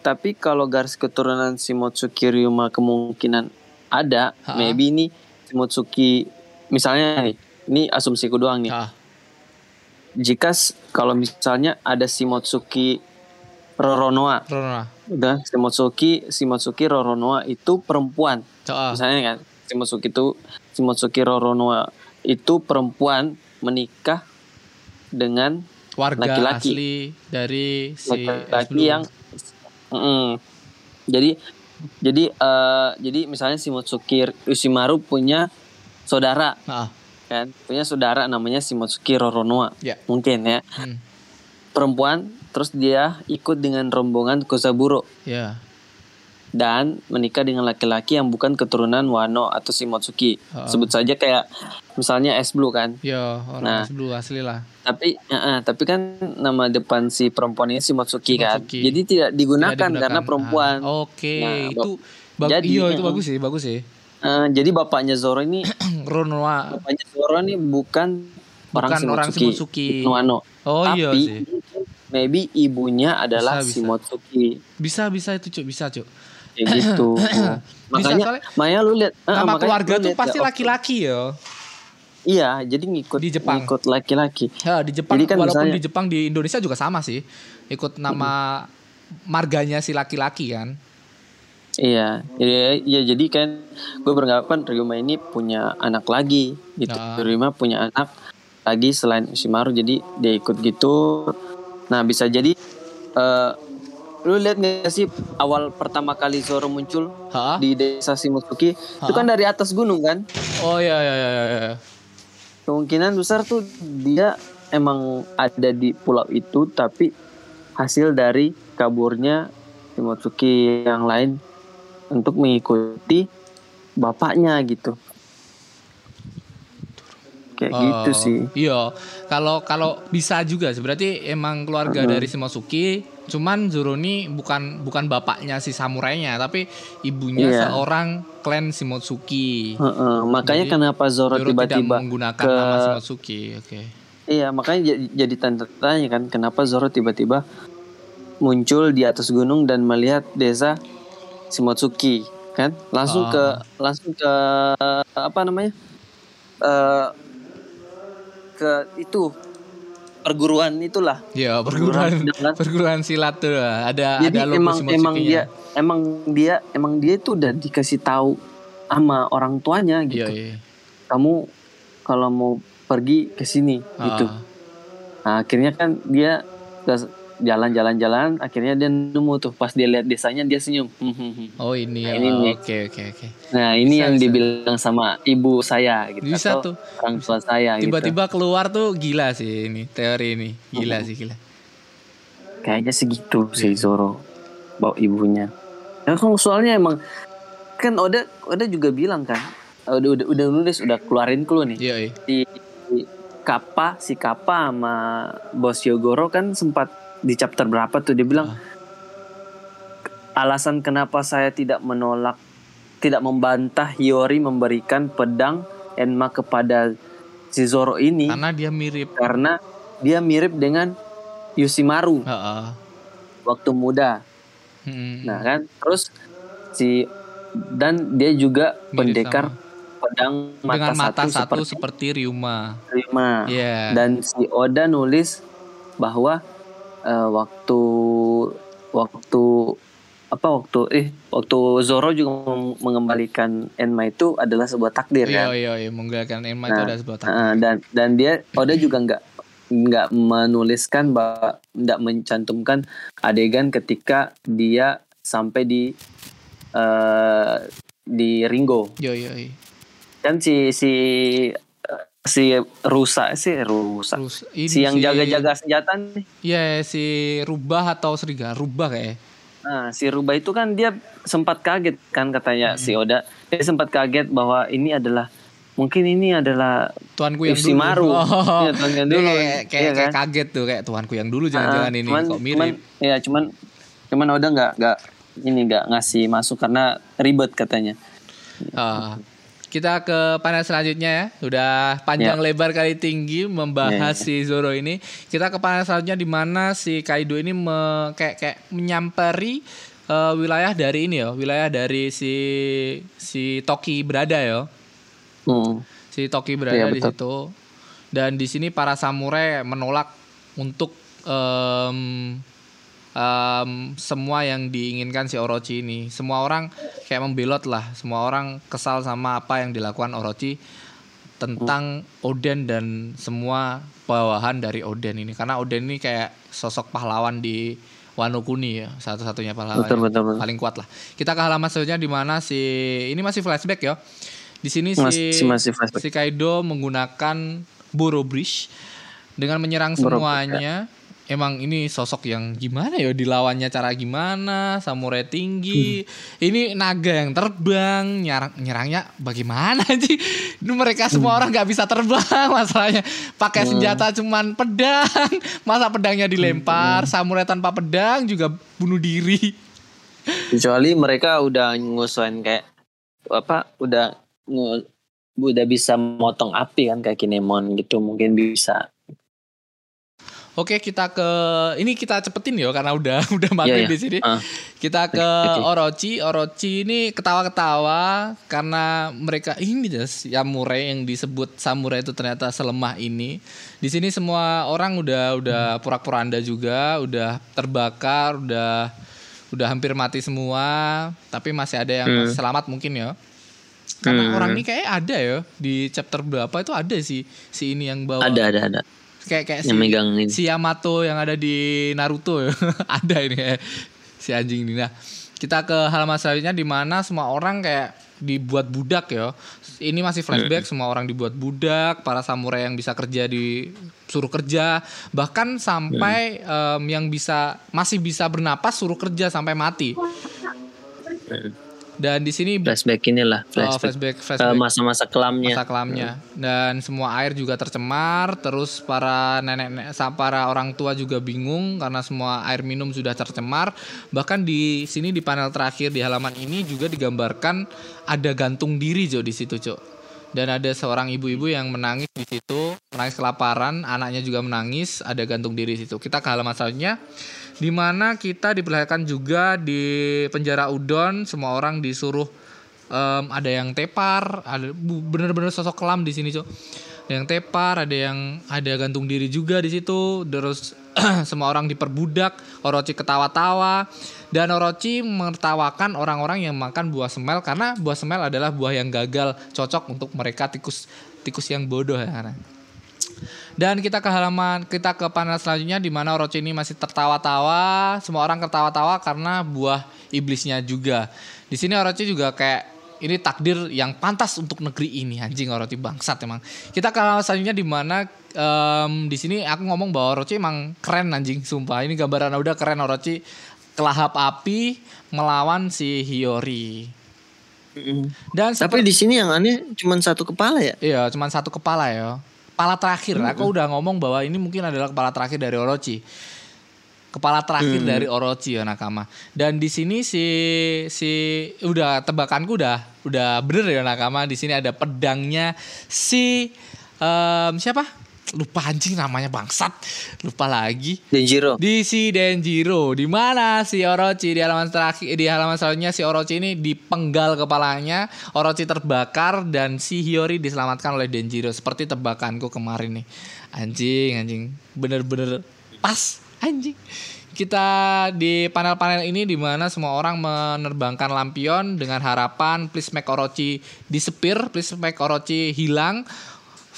tapi kalau garis keturunan si Motsuki Ryuma kemungkinan ada, Ha-ha. maybe ini si Motsuki misalnya nih, ini asumsiku doang nih. ah, Jika kalau misalnya ada si Motsuki Roronoa, Rona. udah si Motsuki si Motsuki Roronoa itu perempuan. Ah, Misalnya kan si Motsuki itu si Motsuki Roronoa itu perempuan menikah dengan warga laki-laki. asli dari si laki-laki yang Mm-mm. jadi jadi eh, jadi misalnya si Motsuki Ushimaru punya saudara Ah, kan punya saudara namanya si Motsuki Roronoa ya. mungkin ya Hmm. perempuan terus dia ikut dengan rombongan Kozaburo Ya. Dan menikah dengan laki-laki yang bukan keturunan Wano atau si Motsuki Ah. sebut saja kayak misalnya S Blue kan Ya, orang Nah. es Blue asli lah. tapi eh, eh, tapi kan nama depan si perempuan ini si Motsuki, kan jadi tidak digunakan, Tidak digunakan. karena perempuan Ah, Oke, Nah, itu bag- jadi, iya itu bagus sih, bagus sih. Eh, jadi bapaknya Zoro ini [clears throat] Ronoa. bapaknya Zoro ini bukan, orang Bukan orang si Motsuki, Motsuki. bukan Wano. Oh tapi iya sih. maybe ibunya adalah Bisa, si bisa. Motsuki Bisa bisa itu cuk, bisa cuk. Kayak gitu [clears throat] makanya soalnya makanya lu lihat eh, Nama makanya keluarga lu tuh lihat pasti ya, laki-laki ya. iya jadi ngikut Di Jepang. ngikut laki-laki Ya, di Jepang Jadi kan walaupun misalnya- di Jepang di Indonesia juga sama sih. Ikut nama marganya si laki-laki kan. Iya, ya, ya jadi kan gue beranggapan Ryuma ini punya anak lagi gitu. Nah. Ryuma punya anak lagi selain Ushimaru jadi dia ikut gitu. Nah bisa jadi eh lu lihat nggak sih awal pertama kali Zoro muncul Hah? di desa Shimotsuki itu kan dari atas gunung kan? Oh iya iya iya iya. Kemungkinan besar tuh dia emang ada di pulau itu tapi hasil dari kaburnya Shimotsuki yang lain untuk mengikuti bapaknya gitu. Kayak gitu Oh, sih. Iya, kalau kalau bisa juga sih. Berarti emang keluarga dari Shimotsuki. Cuman Zoro ini bukan bukan bapaknya si samurainya, tapi ibunya Iya. seorang klan Shimotsuki. Heeh, makanya Jadi, kenapa Zoro, tiba-tiba menggunakan ke nama Shimotsuki. Oke. Iya, makanya jadi, tanda tanya kan kenapa Zoro tiba-tiba muncul di atas gunung dan melihat desa Shimotsuki kan? Langsung Ah. ke langsung ke apa namanya? eh ke itu perguruan itulah. Ya, perguruan Perguruan. perguruan silat tuh. Ada Jadi ada emang emang dia emang dia emang dia itu udah dikasih tahu sama orang tuanya Iya, gitu. iya. Kamu kalau mau pergi ke sini gitu. Ah. Nah, akhirnya kan dia jalan-jalan-jalan, akhirnya dia nemu tuh pas dia lihat desanya dia senyum. [laughs] Oh, ini. Nah, ya. ini nih. Oke, oke, oke. Nah, ini Bisa, yang bisa. dibilang sama ibu saya gitu Bisa atau tuh. orang tua saya gitu. Tiba-tiba keluar tuh gila sih ini teori ini. Gila sih gila. Kayaknya segitu Iya. sih Zoro bawa ibunya. Ya kan soalnya emang kan Oda Oda juga bilang kan udah udah udah nulis udah keluarin clue nih Iya, iya. si si Kappa si Kappa sama Bos Yogoro kan sempat di chapter berapa tuh dia bilang alasan kenapa saya tidak menolak tidak membantah Hiyori memberikan pedang Enma kepada si Zoro ini Karena dia mirip. karena dia mirip dengan Yoshimaru Heeh. waktu muda Hmm. nah kan terus si dan dia juga Mirip pendekar sama. pedang mata Dengan mata satu, satu, seperti seperti Ryuma. Rima Iya. dan si Oda nulis bahwa eh, waktu waktu apa waktu eh waktu Zoro juga mengembalikan Enma itu adalah sebuah takdir Iya kan. iya iya menggalakkan Enma itu Nah, ada sebuah takdir. Uh, dan dan dia Oda juga nggak nggak menuliskan bahwa nggak mencantumkan adegan ketika dia sampai di eh di Ringo Yo yo yo. kan si si eh, si rusa si rusa Terus ini si yang jaga-jaga senjata nih Iya si rubah atau serigala rubah kayak. nah si rubah itu kan dia sempat kaget kan katanya si Hmm. Oda dia sempat kaget bahwa ini adalah mungkin ini adalah Tuanku yang si dulu. Maru Oh, Iya, tuan yang [laughs] dulu kayak kayak, Iya kayak kan? kaget tuh kayak tuanku yang dulu jangan-jangan Ah, ini cuman, kok mirip. Cuman, ya cuman cuman Oda nggak nggak ini nggak ngasih masuk karena ribet katanya. Ah, kita ke panel selanjutnya ya. Udah panjang Ya. lebar kali tinggi membahas Ya, si Zoro ini. Kita ke panel selanjutnya di mana si Kaido ini me- kayak kayak menyamperi eh, wilayah dari ini ya, wilayah dari si si Toki berada ya. Hmm. Si Toki berada Iya, di situ. Dan di sini para samurai menolak untuk em, em, semua yang diinginkan si Orochi ini. Semua orang kayak membelot lah. Semua orang kesal sama apa yang dilakukan Orochi tentang Oden dan semua bawahan dari Oden ini. Karena Oden ini kayak sosok pahlawan di Wano Kuni ya, satu-satunya pahlawan Betul, betul, betul. paling kuat lah. Kita ke halaman selanjutnya di mana si ini masih flashback ya. Di sini si Masih- flashback. si Kaido menggunakan Boro Bridge dengan menyerang Boro Bridge, semuanya. Emang ini sosok yang gimana ya dilawannya cara gimana? Samurai tinggi. Ini naga yang terbang, nyerang nyerangnya bagaimana [laughs] sih? Ini mereka semua orang nggak bisa terbang [laughs] masalahnya. Pakai senjata cuman pedang. [laughs] Masa pedangnya dilempar, samurai tanpa pedang juga bunuh diri. Kecuali mereka udah ngusain kayak apa udah udah bisa motong api kan kayak Kinemon gitu mungkin bisa. Oke, kita ke ini kita cepetin ya karena udah [laughs] udah maghrib Iya, iya. di sini. Ah. Kita ke. Orochi. Orochi ini ketawa-ketawa karena mereka ini das samurai yang disebut samurai itu ternyata selemah ini. Di sini semua orang udah udah pura-puranda juga, udah terbakar, udah udah hampir mati semua, tapi masih ada yang Hmm. masih selamat mungkin ya. Karena Hmm. orang ini kayak ada ya di chapter berapa itu ada sih si ini yang bawa Ada ada ada kayak kayak yang megang ini. si Yamato yang ada di Naruto ya. [laughs] ada ini kayak si anjing ini. Nah, kita ke halaman selanjutnya di mana semua orang kayak dibuat budak ya. Ini masih flashback semua orang dibuat budak, para samurai yang bisa kerja disuruh kerja, bahkan sampai em, yang bisa masih bisa bernapas suruh kerja sampai mati. Dan di sini Flashback inilah oh, flashback. flashback Eh, flashback. masa-masa kelamnya. masa kelamnya. Dan semua air juga tercemar terus para nenek sa- para orang tua juga bingung karena semua air minum sudah tercemar. Bahkan di sini di panel terakhir di halaman ini juga digambarkan ada gantung diri Jo di situ Cok dan ada seorang ibu-ibu yang menangis di situ menangis kelaparan anaknya juga menangis ada gantung diri di situ. Kita ke halaman selanjutnya di mana kita diperlihatkan juga di penjara udon semua orang disuruh Em, ada yang tepar, ada bener-bener sosok kelam di sini, Cok. Ada yang tepar, ada yang ada gantung diri juga di situ. Terus [clears throat] semua orang diperbudak, Orochi ketawa-tawa dan Orochi menertawakan orang-orang yang makan buah semel karena buah semel adalah buah yang gagal cocok untuk mereka tikus tikus yang bodoh ya. Dan kita ke halaman kita ke panel selanjutnya di mana Orochi ini masih tertawa-tawa, semua orang tertawa-tawa karena buah iblisnya juga. Di sini Orochi juga kayak ini takdir yang pantas untuk negeri ini anjing Orochi bangsat emang. Kita ke halaman selanjutnya di mana em, di sini aku ngomong bahwa Orochi emang keren anjing sumpah. Ini gambaran udah keren Orochi kelahap api melawan si Hiyori. Dan Tapi di sini yang aneh cuma satu kepala ya. Iya, cuman satu kepala ya. Kepala terakhir. Aku udah ngomong bahwa ini mungkin adalah kepala terakhir dari Orochi. Kepala terakhir dari Orochi ya Nakama. Dan di sini si si udah tebakanku udah udah bener ya Nakama. Di sini ada pedangnya si em, siapa? Lupa anjing namanya bangsat. Lupa lagi. Denjiro. di si Denjiro. Di mana si Orochi? Di halaman terakhir di halaman selanjutnya si Orochi ini dipenggal kepalanya. Orochi terbakar dan si Hiyori diselamatkan oleh Denjiro. Seperti tebakanku kemarin nih. Anjing anjing. Bener-bener pas anjing. Kita di panel-panel ini di mana semua orang menerbangkan lampion dengan harapan please make Orochi disappear, please make Orochi hilang,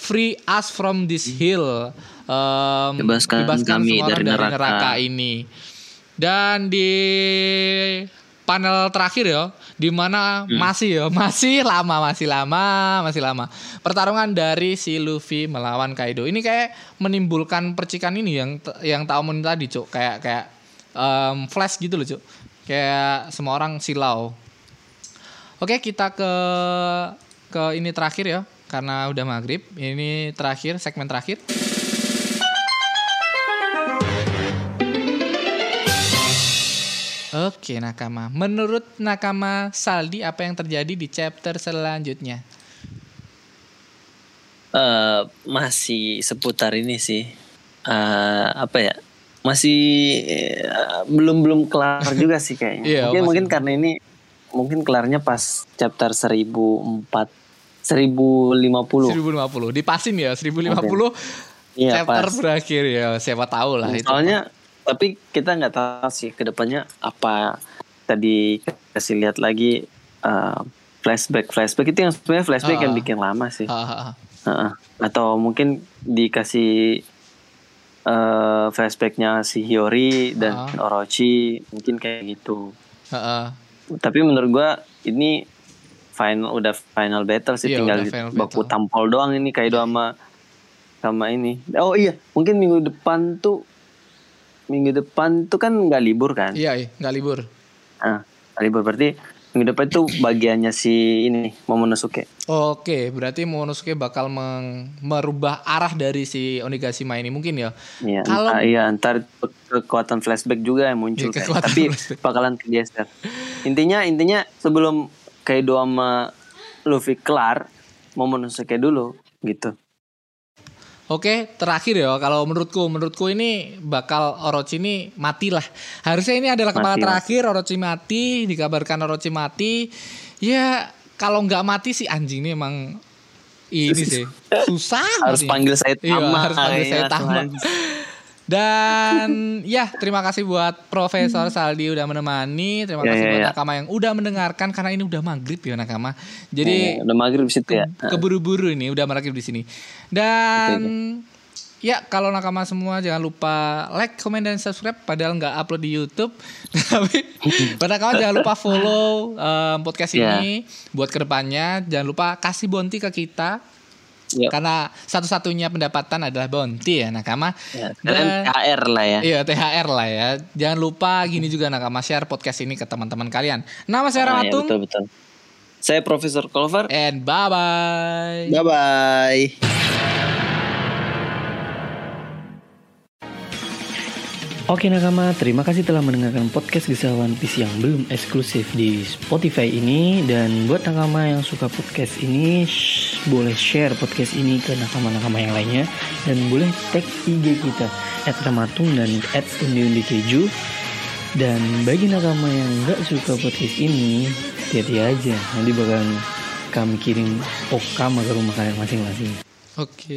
free us from this hill. Um, Bebaskan kami semua orang dari neraka. ini. Dan di panel terakhir ya, di mana masih ya, [laughs] masih lama, masih lama, masih lama. Pertarungan dari si Luffy melawan Kaido. Ini kayak menimbulkan percikan ini yang yang tak omongin tadi, Cuk. Kayak kayak em, flash gitu loh, Cuk. Kayak semua orang silau. Oke, kita ke ke ini terakhir ya, karena udah maghrib. Ini terakhir, segmen terakhir. Oke Nakama, menurut Nakama Saldi apa yang terjadi di chapter selanjutnya? Eh, masih seputar ini sih. Eh, apa ya? Masih eh, belum belum kelar [laughs] juga sih kayaknya. Iya, mungkin masih. mungkin karena ini mungkin kelarnya pas chapter 1004 1050. 1050, dipasin ya 1050 Iya, chapter pas. berakhir ya, siapa tahu lah itu. Soalnya tapi kita nggak tahu sih ke depannya apa tadi kasih lihat lagi eh, flashback flashback itu yang sebenarnya flashback Ah. yang bikin lama sih. Ah, ah, ah. Heeh. Atau mungkin dikasih eh, flashbacknya si Hiyori dan Ah. Orochi mungkin kayak gitu. Ah, ah. Tapi menurut gua ini final udah final battle sih Iya, tinggal baku tampol doang ini Kaido sama sama ini. Oh iya, mungkin minggu depan tuh minggu depan tuh kan nggak libur kan? Iya, iya, nggak libur. Nah, nggak libur berarti minggu depan tuh bagiannya si ini Momonosuke. Oke, berarti Momonosuke bakal meng- merubah arah dari si Onigashima ini mungkin ya. Iya, Kalau- iya, ntar kekuatan flashback juga yang muncul, Iya, kayak. kekuatan tapi flashback. bakalan kegeser. Intinya, intinya sebelum Kaido sama Luffy kelar, Momonosuke dulu gitu. Oke, terakhir ya kalau menurutku, menurutku ini bakal Orochi ini mati lah. Harusnya ini adalah kepala Mati, terakhir Orochi mati, dikabarkan Orochi mati. Ya kalau nggak mati sih anjing ini emang ini [laughs] sih susah Harus panggil saya Iya, Tama. harus panggil saya Tama. Dan ya terima kasih buat Profesor Saldi udah menemani. Terima Ya, kasih ya, buat ya. Nakama yang udah mendengarkan karena ini udah maghrib ya Nakama. Jadi Oh, udah maghrib situ ya. keburu-buru ini udah maghrib di sini. Dan ya kalau nakama semua jangan lupa like, comment dan subscribe. Padahal nggak upload di YouTube. [laughs] Tapi buat nakama jangan lupa follow um, podcast Ya. ini buat ke depannya. Jangan lupa kasih bonti ke kita. Yuk. Karena satu-satunya pendapatan adalah bonti ya nakama. Ya, Dan- THR lah ya. Iya THR lah ya. Jangan lupa gini juga nakama share podcast ini ke teman-teman kalian. Nama saya Ah, ya, Ramatung betul betul. Saya Profesor Colver. and bye bye. Bye bye. Oke nakama, terima kasih telah mendengarkan podcast Kisah One Piece yang belum eksklusif di Spotify ini. Dan buat nakama yang suka podcast ini sh- Boleh share podcast ini ke nakama-nakama yang lainnya. Dan boleh tag IG kita At Ramatung dan at Undi Keju Dan bagi nakama yang gak suka podcast ini Hati-hati aja. Nanti bakalan kami kirim okama ke rumah kalian masing-masing. Oke.